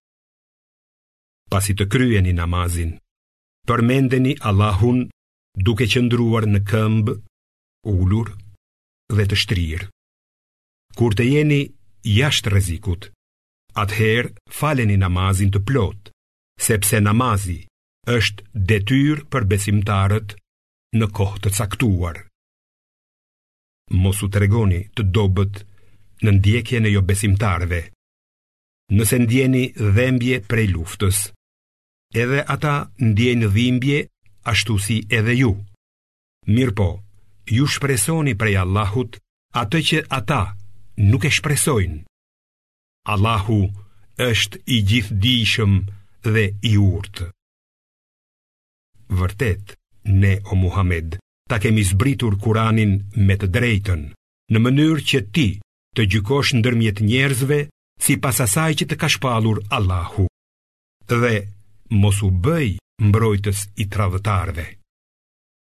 Pasi të kryeni namazin, përmendeni Allahun duke qëndruar në këmbë, ulur dhe të shtrirë. Kur të jeni jashtë rrezikut, atëherë faleni namazin të plotë, sepse namazi është detyrë për besimtarët në kohë të caktuar. Mos u tregoni të dobët në ndjekjen e jobesimtarëve. Nëse ndieni dhembje prej luftës, edhe ata ndiejnë dhimbje ashtu si edhe ju. Mirëpo, ju shpresoni prej Allahut atë që ata nuk e shpresojnë. Allahu është i gjithëdijshëm dhe i urtë. Vërtet, ne o Muhammed, ta kemi zbritur Kuranin me të drejtën, në mënyrë që ti të gjykosh ndërmjet njerëzve sipas asaj që të ka shpallur Allahu. Dhe mos u bëj mbrojtës i tradhëtarëve.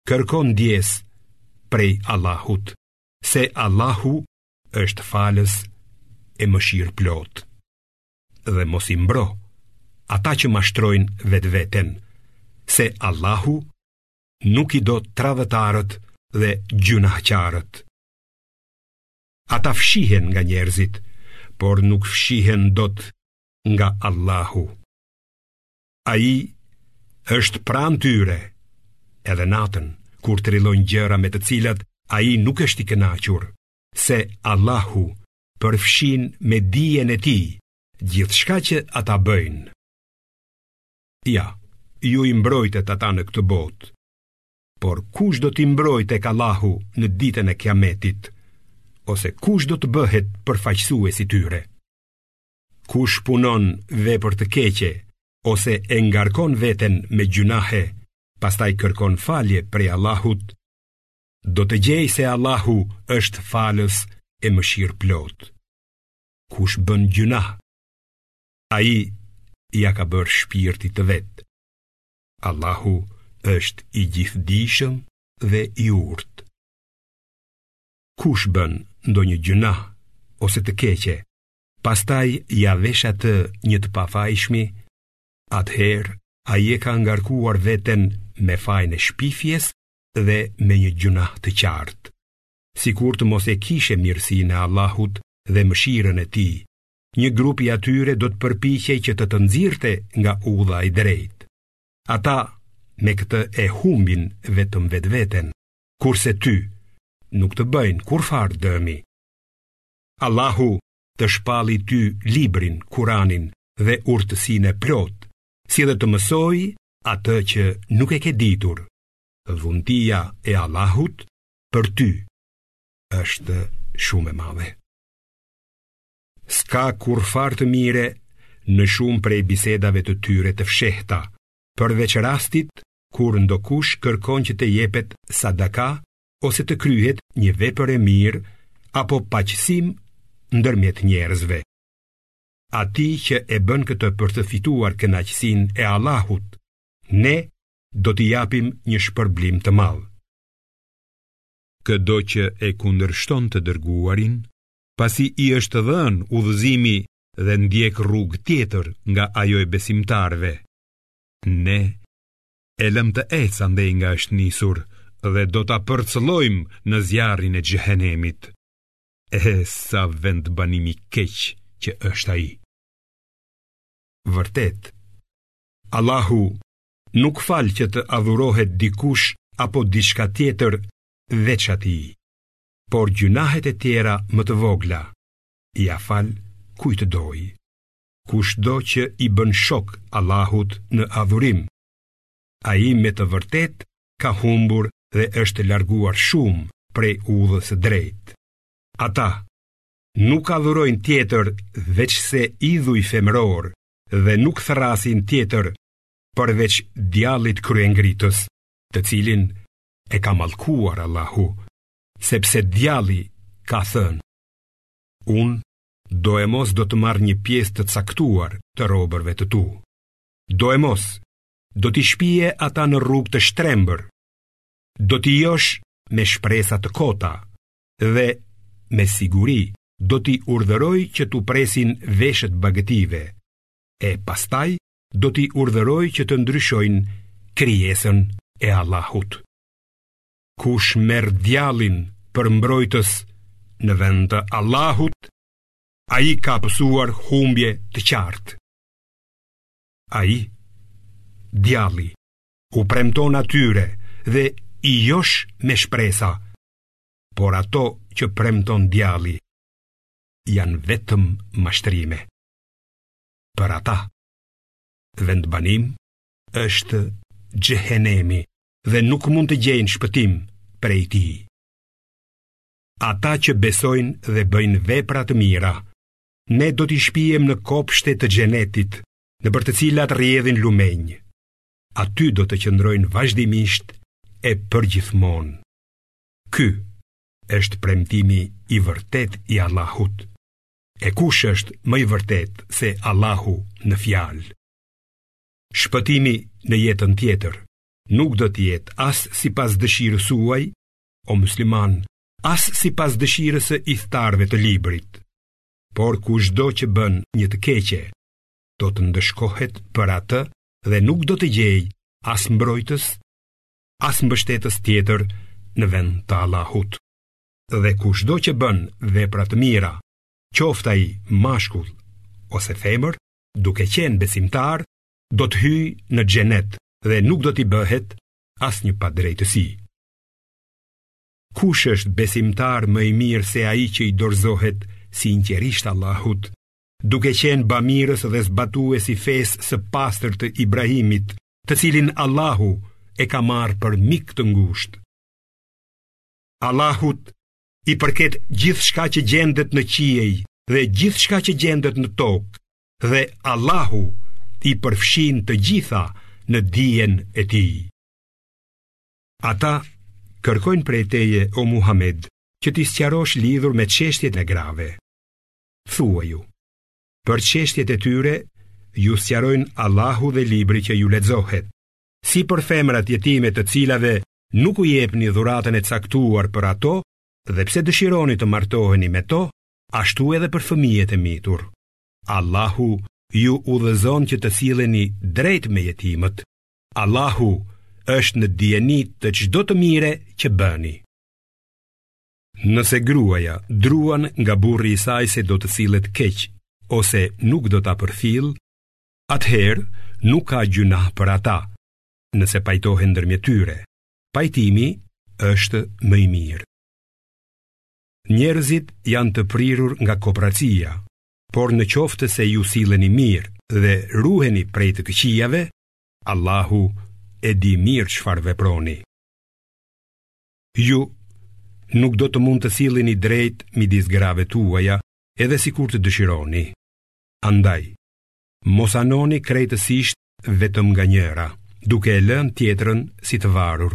Kërko ndjesë prej Allahut, se Allahu është falës e mëshirëplotë. Dhe mos i mbro ata që mashtrojnë vetëveten, se Allahu nuk i do tradhëtarët dhe gjynahqarët. Ata fshihen nga njerëzit, por nuk fshihen dot nga Allahu. Ai është pranë tyre edhe natën kur trillojnë gjëra me të cilat ai nuk është i kënaqur, se Allahu përfshin me dijen e tij gjithçka që ata bëjnë. Ja, ju i mbrojtët ata në këtë botë. Por kush do t'i mbrojë tek Allahu në ditën e kiametit, ose kush do të bëhet përfaqësues i tyre? Kush punon vepër të keqe, ose e ngarkon veten me gjynahe, pastaj kërkon falje prej Allahut, do të gjejë se Allahu është falës e mëshirëplotë. Kush bën gjynah, ai ia ka bërë shpirtit të vet. Allahu është i gjithëdijshëm dhe i urtë. Kush bën ndonjë gjynah ose të keqe, pastaj ia vesh atë një të pafajshmi, atëherë ai e ka ngarkuar veten me fajin e shpifjes dhe me një gjynah të qartë. Sikur të mos e kishe mirësinë e Allahut dhe mëshirën e tij, një grup i atyre do të përpiqej që të të nxirrte nga udha e drejtë. Ata me këtë e humbin vetëm vetveten, kurse ty nuk të bëjnë kurrfarë dëmi. Allahu të shpalli ty librin, Kuranin dhe urtësinë e plotë, si dhe të mësoi atë që nuk e ke ditur. Dhuntia e Allahut për ty është shumë e madhe. S'ka kurrfarë të mire në shumë prej bisedave të tyre të fshehta, përveç rastit kur ndokush kërkon që të jepet sadaka ose të kryhet një vepër e mirë apo paqësim ndërmjet njerëzve. Atij që e bën këtë për të fituar kënaqësinë e Allahut, ne do t'i japim një shpërblim të madh. Këdo që e kundërshton të dërguarin, pasi i është dhënë udhëzimi dhe ndjek rrugë tjetër nga ajo e besimtarëve, ne e lëmë të ecë andej nga është nisur dhe do ta përcëllojmë në zjarrin e Xhehenemit. E sa vendbanim i keq që është ai. Vërtet, Allahu nuk fal që të adhurohet dikush apo diçka tjetër veç atij. por gjynahet e tjera më të vogla, ia fal kujt të dojë. Kushdo që i bën shok Allahut në adhurim, ai me të vërtetë ka humbur dhe është larguar shumë prej udhës së drejtë. Ata nuk adhurojnë tjetër veçse idhuj femërorë dhe nuk thërrasin tjetër përveç djallit kryengritës, të cilin e ka mallkuar Allahu. Sepse djalli ka thënë, unë doemos do të marr një pjesë të caktuar të robërve të tu. Doemos, do t'i shpie ata në rrugë të shtrembër, do t'i josh me shpresa të kota dhe me siguri do t'i urdhëroj që t'u presin veshët bagëtive, e pastaj do t'i urdhëroj që të ndryshojnë krijesën e Allahut. Kush merr djallin për mbrojtës në vend të Allahut, ai ka pësuar humbje të qartë. Ai, djalli, u premton atyre dhe i josh me shpresa, por ato që premton djalli, janë vetëm mashtrime. Për ata, vendbanim, është xhehenemi dhe nuk mund të gjejnë shpëtim prej tij. Ata që besojnë dhe bëjnë vepra të mira, ne do t'i shpiem në kopshte të xhenetit, nëpër të cilat rrjedhin lumenj. Aty do të qëndrojnë vazhdimisht e përgjithmonë. Ky është premtimi i vërtetë i Allahut. E kush është më i vërtetë se Allahu në fjalë? Shpëtimi në jetën tjetër nuk do të jetë as sipas dëshirës suaj, o muslimanë, as sipas dëshirës së ithtarëve të librit. Por kushdo që bën një të keqe, do të ndëshkohet për atë dhe nuk do të gjejë as mbrojtës, as mbështetës tjetër në vend të Allahut. Dhe kushdo që bën vepra të mira, qoftë ai mashkull ose femër, duke qenë besimtar, do të hyjë në xhenet dhe nuk do t'i bëhet asnjë padrejtësi. Kush është besimtar më i mirë se ai që i dorëzohet sinqerisht Allahut, duke qenë bamirës dhe zbatues i fesë së pastër të Ibrahimit, të cilin Allahu e ka marrë për mik të ngushtë. Allahut i përket gjithçka që gjendet në qiej dhe gjithçka që gjendet në tokë, dhe Allahu i përfshin të gjitha në dijen e tij. Ata kërkojnë prej teje o Muhammed që t'i sqarosh lidhur me çështjet e grave. Thuaju, për çështjet e tyre ju sqarojnë Allahu dhe libri që ju lexohet, si për femrat jetime të cilave nuk u jepni dhuratën e caktuar për ato dhe pse dëshironi të martoheni me to, ashtu edhe për fëmijët e mitur. Allahu ju udhëzon që të silleni drejt me jetimët. Allahu është në dijeni të çdo të mire që bëni. Nëse gruaja druan nga burri i saj se do të sillet keq ose nuk do ta përfillë, atëherë nuk ka gjynah për ata. nëse pajtohen ndërmjet tyre. Pajtimi është më i mirë. Njerëzit janë të prirur nga kopracia, por në qoftë se ju silleni mirë dhe ruheni prej të këqijave, Allahu e di mirë çfarë veproni. Ju nuk do të mund të silleni drejt midis grave tuaja, edhe sikur të dëshironi. Andaj, Mos anoni krejtësisht vetëm nga njëra, duke e lënë tjetrën si të varur.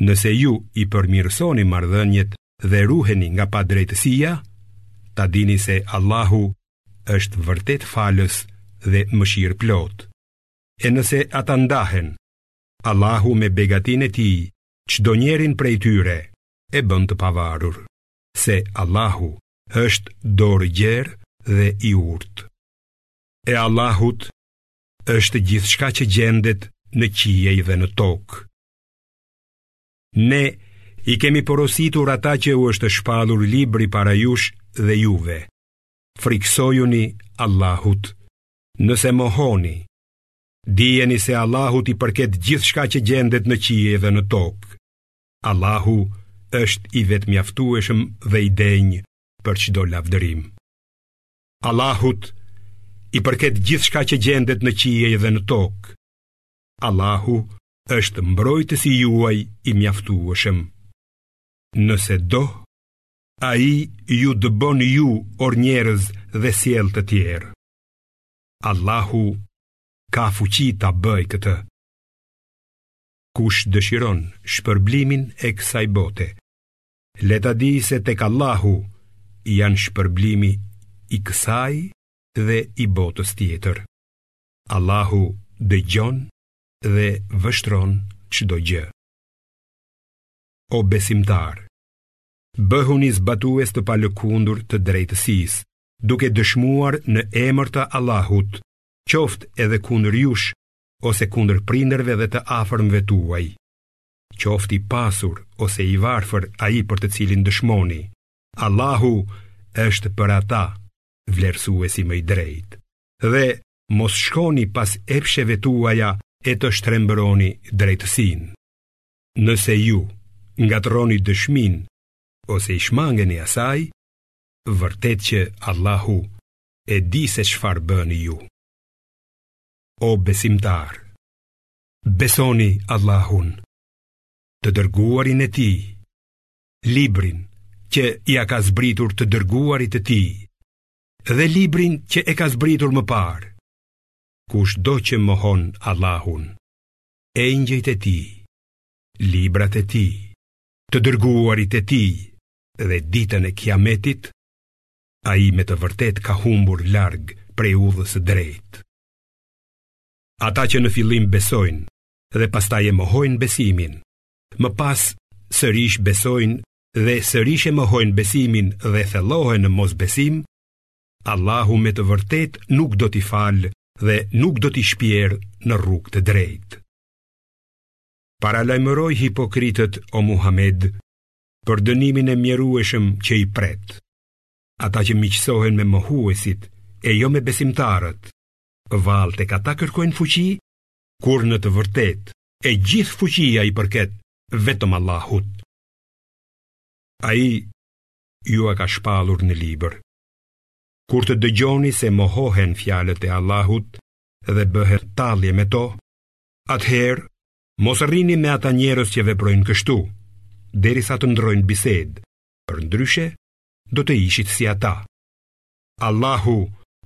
Nëse ju i përmirësoni marrëdhëniet dhe ruheni nga padrejtësia, ta dini se Allahu është vërtet falës dhe mëshirëplotë. E nëse ata ndahen, Allahu me begatinë e tij, çdo njërin prej tyre, e bën të pavarur, se Allahu është dorëgjerë dhe i urtë. E Allahut është gjithçka që gjendet në qiej dhe në tokë. Ne i kemi porositur ata që u është shpallur libri para jush dhe juve. Frikësojuni Allahut. Nëse mohoni, dijeni se Allahut i përket gjithçka që gjendet në qiej dhe në tokë. Allahu është i vetëmjaftueshëm dhe i denjë për çdo lavdërim. Allahut i përket gjithçka që gjendet në qiej dhe në tokë. Allahu është mbrojtës i juaj i mjaftueshëm. Nëse do, ai ju dëbon ju or njerëz dhe sjell të tjerë. Allahu ka fuqi ta bëjë këtë. Kush dëshiron shpërblimin e kësaj bote, Le ta dijë se tek Allahu janë shpërblimi i kësaj dhe i botës tjetër. Allahu dëgjon dhe vështron çdo gjë. O besimtarë, bëhuni zbatues të palëkundur të drejtësisë, duke dëshmuar në emër të Allahut, qoftë edhe kundër jush ose kundër prindërve dhe të afërmve tuaj. qoftë i pasur ose i varfër ai për të cilin dëshmoni, Allahu është për ata vlerësuesi më i drejtë. Dhe mos shkoni pas epsheve tuaja e të shtrembëroni drejtësinë. Nëse ju ngatërroni dëshminë ose i shmangeni asaj, vërtet që Allahu e di se çfarë bëni ju. O besimtarë, Besoni Allahun, të dërguarin e tij, librin që ia ka zbritur të dërguarit të tij, dhe librin që e ka zbritur më parë, kushdo që mohon Allahun, engjëjt e tij, librat e tij, të dërguarit e tij, dhe ditën e kiametit, ai me të vërtetë ka humbur larg prej udhës së drejtë. Ata që në fillim besojnë dhe pastaj e mohojnë besimin, më pas sërish besojnë dhe sërish e mohojnë besimin dhe thellohen në mosbesim, Allahu me të vërtetë nuk do t'i falë dhe nuk do t'i shpjerë në rrugë të drejtë. Paralajmëroji hipokritët o Muhammed për dënimin e mjerueshëm që i pret, ata që miqësohen me mohuesit e jo me besimtarët, Vallë tek ata kërkojnë fuqi, kur në të vërtetë e gjithë fuqia i përket vetëm Allahut. Ai jua ka shpallur në libër. Kur të dëgjoni se mohohen fjalët e Allahut dhe bëhet tallje me to, atëherë mos rrini me ata njerëz që veprojnë kështu, derisa të ndërrojnë bisedë, përndryshe do të ishit si ata. Allahu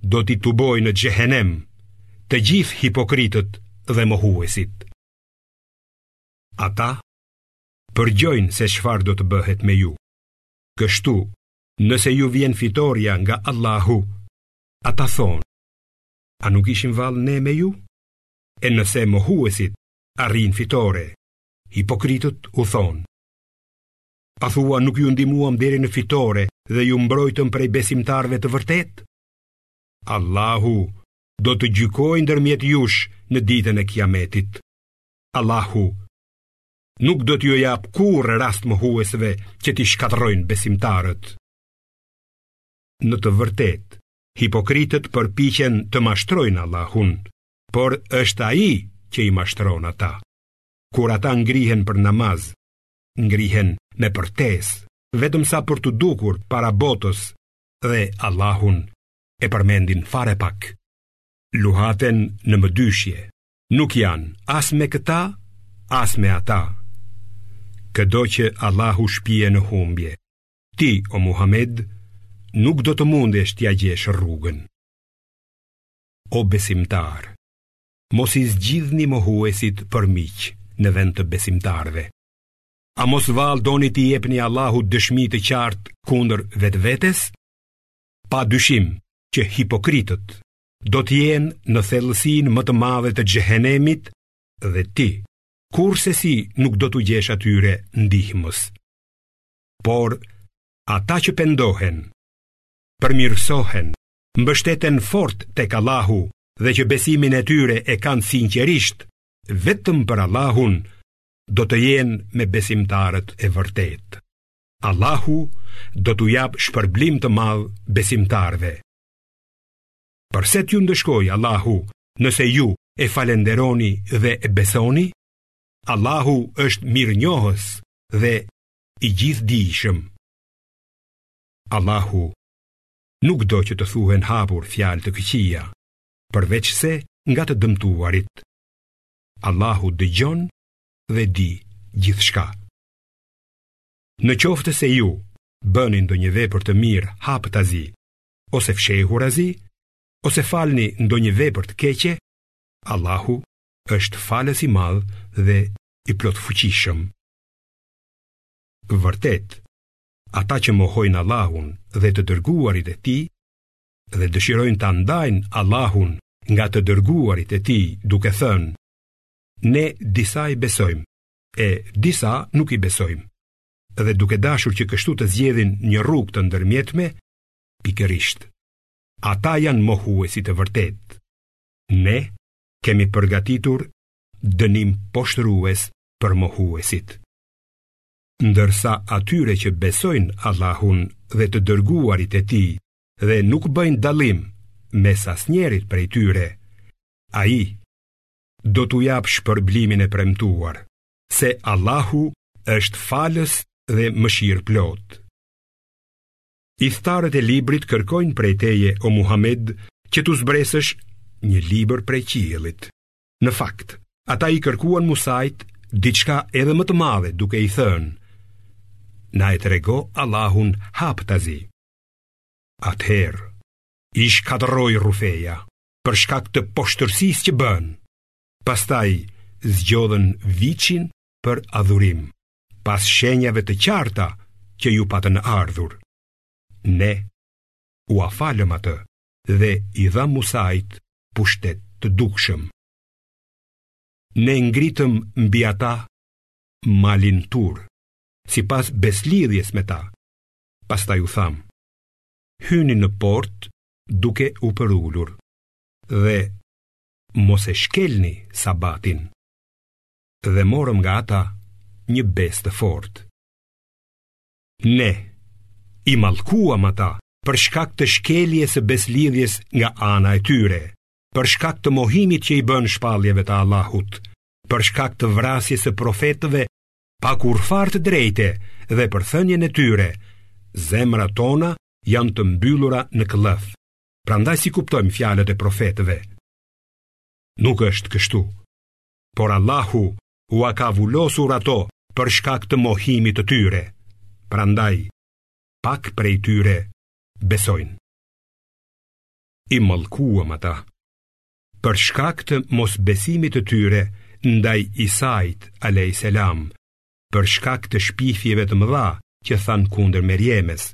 do t'i tubojë në xhehenem të gjithë hipokritët dhe mohuesit. Ata përgjojnë se çfarë do të bëhet me ju. Kështu, nëse ju vjen fitorja nga Allahu, ata thonë, a nuk ishim vallë ne me ju? E nëse mohuesit arrijnë fitore, hipokritët u thonë, A thua nuk ju ndihmuam deri në fitore dhe ju mbrojtëm prej besimtarëve të vërtetë? Allahu do të gjykojë ndërmjet jush në ditën e kiametit. Allahu nuk do t'u japë kurrë rast mohuesve që t'i shkatërrojnë besimtarët. Në të vërtetë, hipokritët përpiqen të mashtrojnë Allahun, por është ai që i mashtron ata. Kur ata ngrihen për namaz, ngrihen me përtesë, vetëm sa për t'u dukur para botës dhe Allahun e përmendin fare pak. Luhaten në mëdyshje, nuk janë as me këta, as me ata. Këdo që Allahu e shpie në humbje, ti o Muhamed nuk do të mundesh t'ia gjesh rrugën. O besimtarë, Mos i zgjidhni mohuesit për miq në vend të besimtarëve. A mos vallë doni t'i jepni Allahut dëshmi të qartë kundër vetvetes? Pa dyshim që hipokritët do të jenë në thellësinë më të madhe të xhehenemit dhe ti, kurrsesi nuk do t'u gjesh atyre ndihmës. Por, ata që pendohen, përmirësohen mbështeten fort tek Allahu dhe që besimin e tyre e kanë sinqerisht vetëm për Allahun, do të jenë me besimtarët e vërtetë. Allahu do t'u japë shpërblim të madh besimtarëve. Përse t'ju ndëshkojë Allahu nëse ju e falënderoni dhe e besoni? Allahu është mirënjohës dhe i gjithëdijshëm. Allahu nuk do që të thuhen hapur fjalë të këqija, përveçse nga të dëmtuarit. Allahu dëgjon dhe di gjithçka. Në qoftë se ju bëni ndonjë vepër të mirë haptazi ose fshehurazi ose falni ndonjë vepër të keqe, Allahu është falës i madh dhe i plotfuqishëm. Vërtet, Ata që mohojnë Allahun dhe të dërguarit e tij dhe dëshirojnë ta ndajnë Allahun nga të dërguarit e tij duke thënë ne disa i besojmë e disa nuk i besojmë dhe duke dashur që kështu të zgjedhin një rrugë të ndërmjetme pikërisht ata janë mohuesit e vërtetë ne kemi përgatitur dënim poshtërues për mohuesit ndërsa atyre që besojnë Allahun dhe të dërguarit e tij dhe nuk bëjnë dallim mes asnjërit prej tyre, ai do t'u japë shpërblimin e premtuar, se Allahu është falës dhe mëshirëplotë. Ithtarët e librit kërkojnë prej teje o Muhamed që t'u zbresësh një libër prej qiellit. Në fakt, ata i kërkuan Musait diçka edhe më të madhe duke i thënë: Na e trego Allahun haptazi. Atëherë, i shkatërroi rrufeja për shkak të poshtërsisë që bënë. Pastaj zgjodhën viçin për adhurim, pas shenjave të qarta që iu patën ardhur. Ne ua falëm atë. dhe i dhamë Musait pushtet të dukshëm. Ne ngritëm mbi ata malin Tur, sipas besëlidhjes me ta, pastaj u thamë, hyni në portë duke u përulur dhe mos e shkelni sabatin dhe morëm nga ata një besë të fortë. Ne i mallkuam ata për shkak të shkeljes së besëlidhjes nga ana e tyre, për shkak të mohimit që i bënë shpalljeve të Allahut, për shkak të vrasjes së profetëve pa kurrfarë të drejte dhe për thënien e tyre, zemrat tona janë të mbyllura në këllëf. Prandaj s'i kuptojmë fjalët e profetëve? Nuk është kështu. Por Allahu ua ka vulosur ato për shkak të mohimit të tyre. Prandaj, pak prej tyre besojnë. I mallkuam ata për shkak të mosbesimit të tyre ndaj Isait alejhi selam, për shkak të shpifjeve të mëdha që thanë kundër Merjemes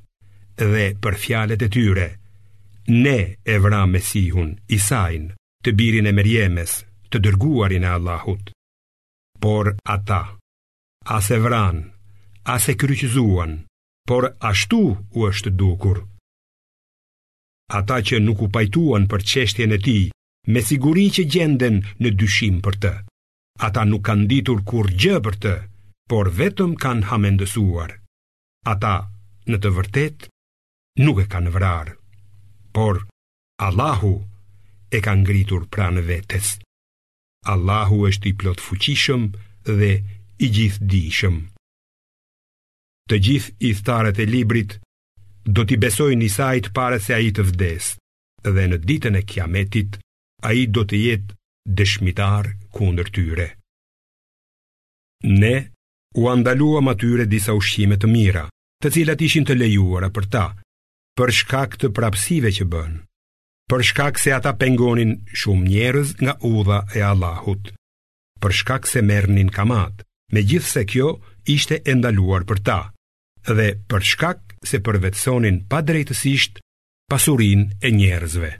dhe për fjalët e tyre, ne e vramë Mesihun Isain. të birin e Merjemes, të dërguarin e Allahut. Por ata as e vranë, as e kryqëzuan, por ashtu u është dukur. Ata që nuk u pajtuan për çështjen e tij, me siguri që gjenden në dyshim për të. Ata nuk kanë ditur kurrgjë për të, por vetëm kanë hamendësuar. Ata, në të vërtetë, nuk e kanë vrarë, por Allahu e ka ngritur pranë vetes. Allahu është i plotfuqishëm dhe i gjithëdijshëm. Të gjithë ithtarët e librit do t'i besojnë Isait para se ai të vdesë dhe në ditën e kiametit ai do të jetë dëshmitar kundër tyre. Ne ua ndaluam atyre disa ushqime të mira, të cilat ishin të lejuara për ta, për shkak të prapësive që bënë, për shkak se ata pengonin shumë njerëz nga udha e Allahut, për shkak se merrnin kamatë, megjithëse kjo ishte e ndaluar për ta, dhe për shkak se përvetësonin padrejtësisht pasurinë e njerëzve.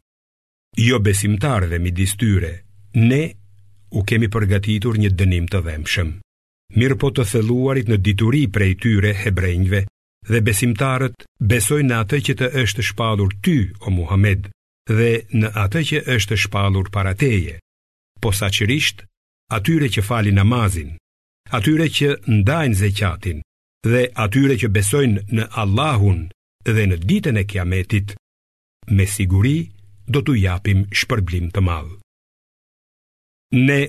Jobesimtarëve midis tyre, ne u kemi përgatitur një dënim të dhembshëm. Mirëpo të thelluarit në dituri prej tyre hebrenjve, dhe besimtarët besojnë në atë që të është shpallur ty, o Muhammed, dhe në atë që është shpallur para teje, posaçërisht atyre që falin namazin, atyre që ndajnë zeqatin dhe atyre që besojnë në Allahun dhe në ditën e kiametit, me siguri do t'u japim shpërblim të madh. Ne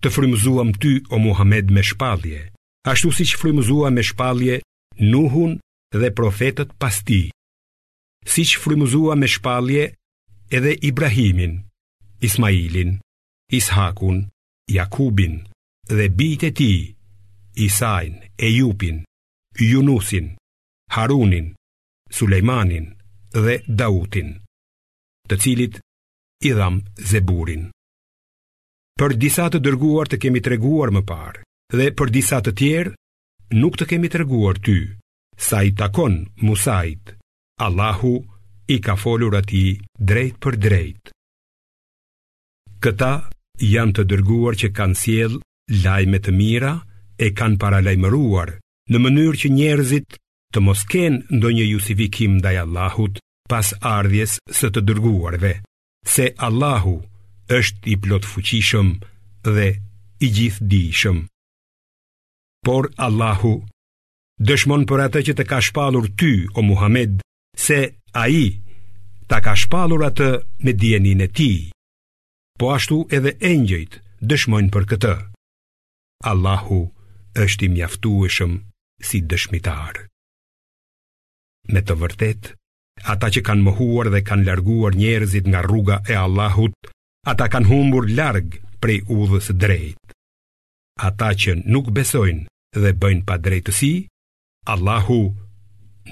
të frymëzuam ty o Muhammed me shpallje, ashtu siç frymëzuam me shpallje Nuhun dhe profetët pas tij, siç frymëzuam me shpallje edhe Ibrahimin, Ismailin, Ishakun, Jakubin dhe bijtë e tij, Isain, Ejupin, Junusin, Harunin, Sulejmanin dhe Dautin, të cilit i dhamë Zeburin. Për disa të dërguar të kemi treguar më parë, Dhe për disa të tjerë nuk të kemi treguar ty. Sa i takon Musait, Allahu i ka folur atij drejtpërdrejt. Këta janë të dërguar që kanë sjellë lajme të mira e kanë paralajmëruar në mënyrë që njerëzit të mos kenë ndonjë justifikim ndaj Allahut pas ardhjes së të dërguarve. se Allahu është i plotfuqishëm dhe i gjithëdijshëm. Por Allahu dëshmon për atë që të ka shpallur ty, o Muhammed, se ai ta ka shpallur atë me dijeninë e tij. Po ashtu edhe engjëjt dëshmojnë për këtë. Allahu është i mjaftueshëm si dëshmitar. Me të vërtetë, Ata që kanë mohuar dhe kanë larguar njerëzit nga rruga e Allahut, ata kanë humbur larg prej udhës së drejtë. Ata që nuk besojnë dhe bëjnë padrejtësi, Allahu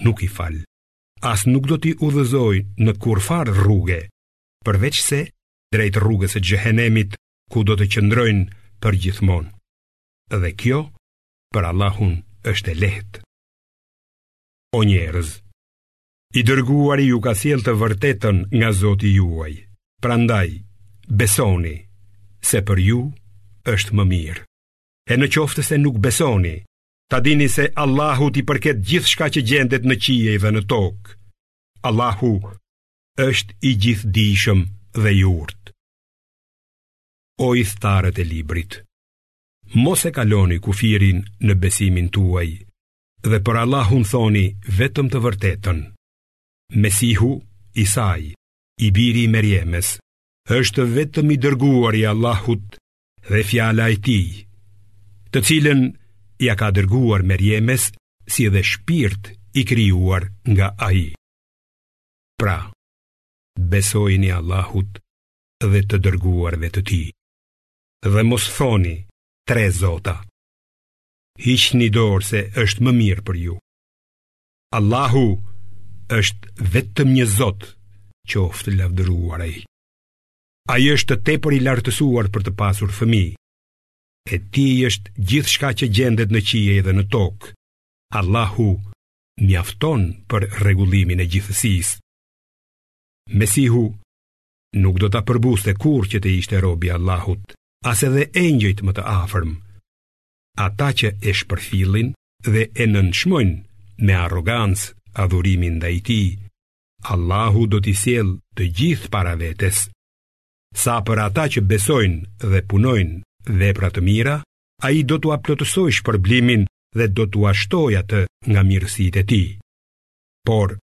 nuk i fal. As nuk do t'i udhëzojë në kurrfarë rruge, përveçse drejt rrugës së xhehenemit ku do të qëndrojnë përgjithmonë. Dhe kjo për Allahun është e lehtë. O njerëz, I dërguari ju ka sjellë të vërtetën nga Zoti juaj. Prandaj, besoni se për ju është më mirë. E në qoftë se nuk besoni, ta dini se Allahut i përket gjithçka që gjendet në qiej dhe në tokë. Allahu është i gjithëdijshëm dhe i urtë. O ithtarët e librit, mos e kaloni kufirin në besimin tuaj, dhe për Allahun thoni vetëm të vërtetën. Mesihu, Isai, i biri i Merjemes, është vetëm i dërguar i Allahut dhe fjala e tij, të cilën ia ka dërguar Merjemes si dhe shpirt i krijuar nga ai. Pra, besojini Allahut dhe të dërguarve të tij. Dhe mos thoni tre zota. Hiqni dorë se është më mirë për ju. Allahu është vetëm një Zot, qoftë lavdëruar ai. Ai është tepër i lartësuar për të pasur fëmijë. E tij është gjithçka që gjendet në qiej dhe në tokë. Allahu mjafton për rregullimin e gjithësisë. Mesihu nuk do ta përbuzte kurrë që të ishte rob i Allahut, as edhe engjëjt më të afërm ata që e shpërfillin dhe e nënçmojnë me arrogancë adhurimin ndaj tij, Allahu do t'i sjellë të gjithë para vetes. Sa për ata që besojnë dhe punojnë vepra të mira, ai do t'ua plotësojë shpërblimin dhe do t'ua shtojë atë nga mirësitë e tij. Por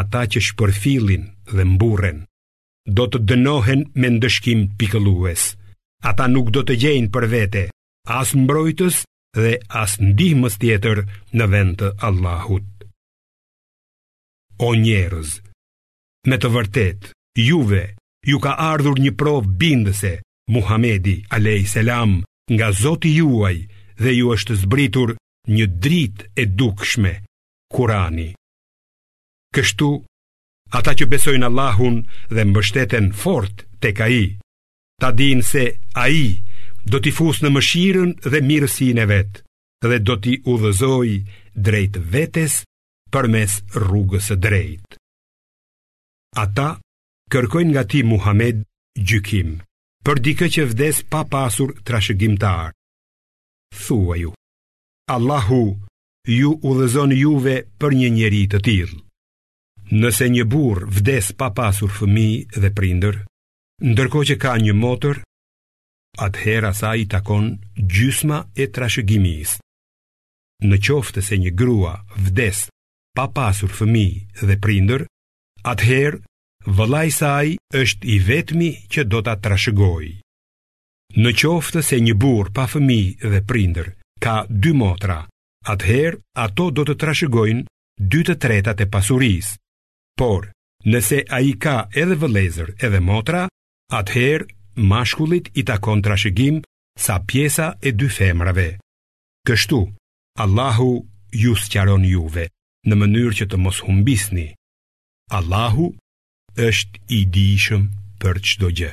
ata që shpërfillin dhe mburren do të dënohen me ndëshkim pikëllues. Ata nuk do të gjejnë për vete as mbrojtës dhe as ndihmës tjetër në vend të Allahut. O njerëz, me të vërtetë, juve ju ka ardhur një provë bindëse, Muhamedi alejhi selam nga Zoti juaj dhe ju është zbritur një dritë e dukshme, Kurani. Kështu, ata që besojnë Allahun dhe mbështeten fort tek ai, ta dinë se ai do t'i fusë në mëshirën dhe mirësinë e vet dhe do t'i udhëzojë drejt vetes përmes rrugës së drejtë. Ata kërkojnë nga ti Muhamed gjykim për dikë që vdes pa pasur trashëgimtarë. Thuaju, Allahu ju udhëzon juve për një njeri të tillë. Nëse një burrë vdes pa pasur fëmijë dhe prindër, Ndërkohë që ka një motër, atëherë asaj i takon gjysma e trashëgimisë. Në qoftë se një grua vdes pa pasur fëmijë dhe prindër, atëherë vëllai i saj është i vetmi që do ta trashëgojë. Në qoftë se një burrë pa fëmijë dhe prindër ka dy motra, atëherë ato do të trashëgojnë dy të tretat e pasurisë. Por, Nëse ai ka edhe vëllezër edhe motra, atëherë mashkullit i takon trashëgim sa pjesa e dy femrave. Kështu, Allahu ju sqaron juve në mënyrë që të mos humbisni. Allahu është i dijshëm për çdo gjë.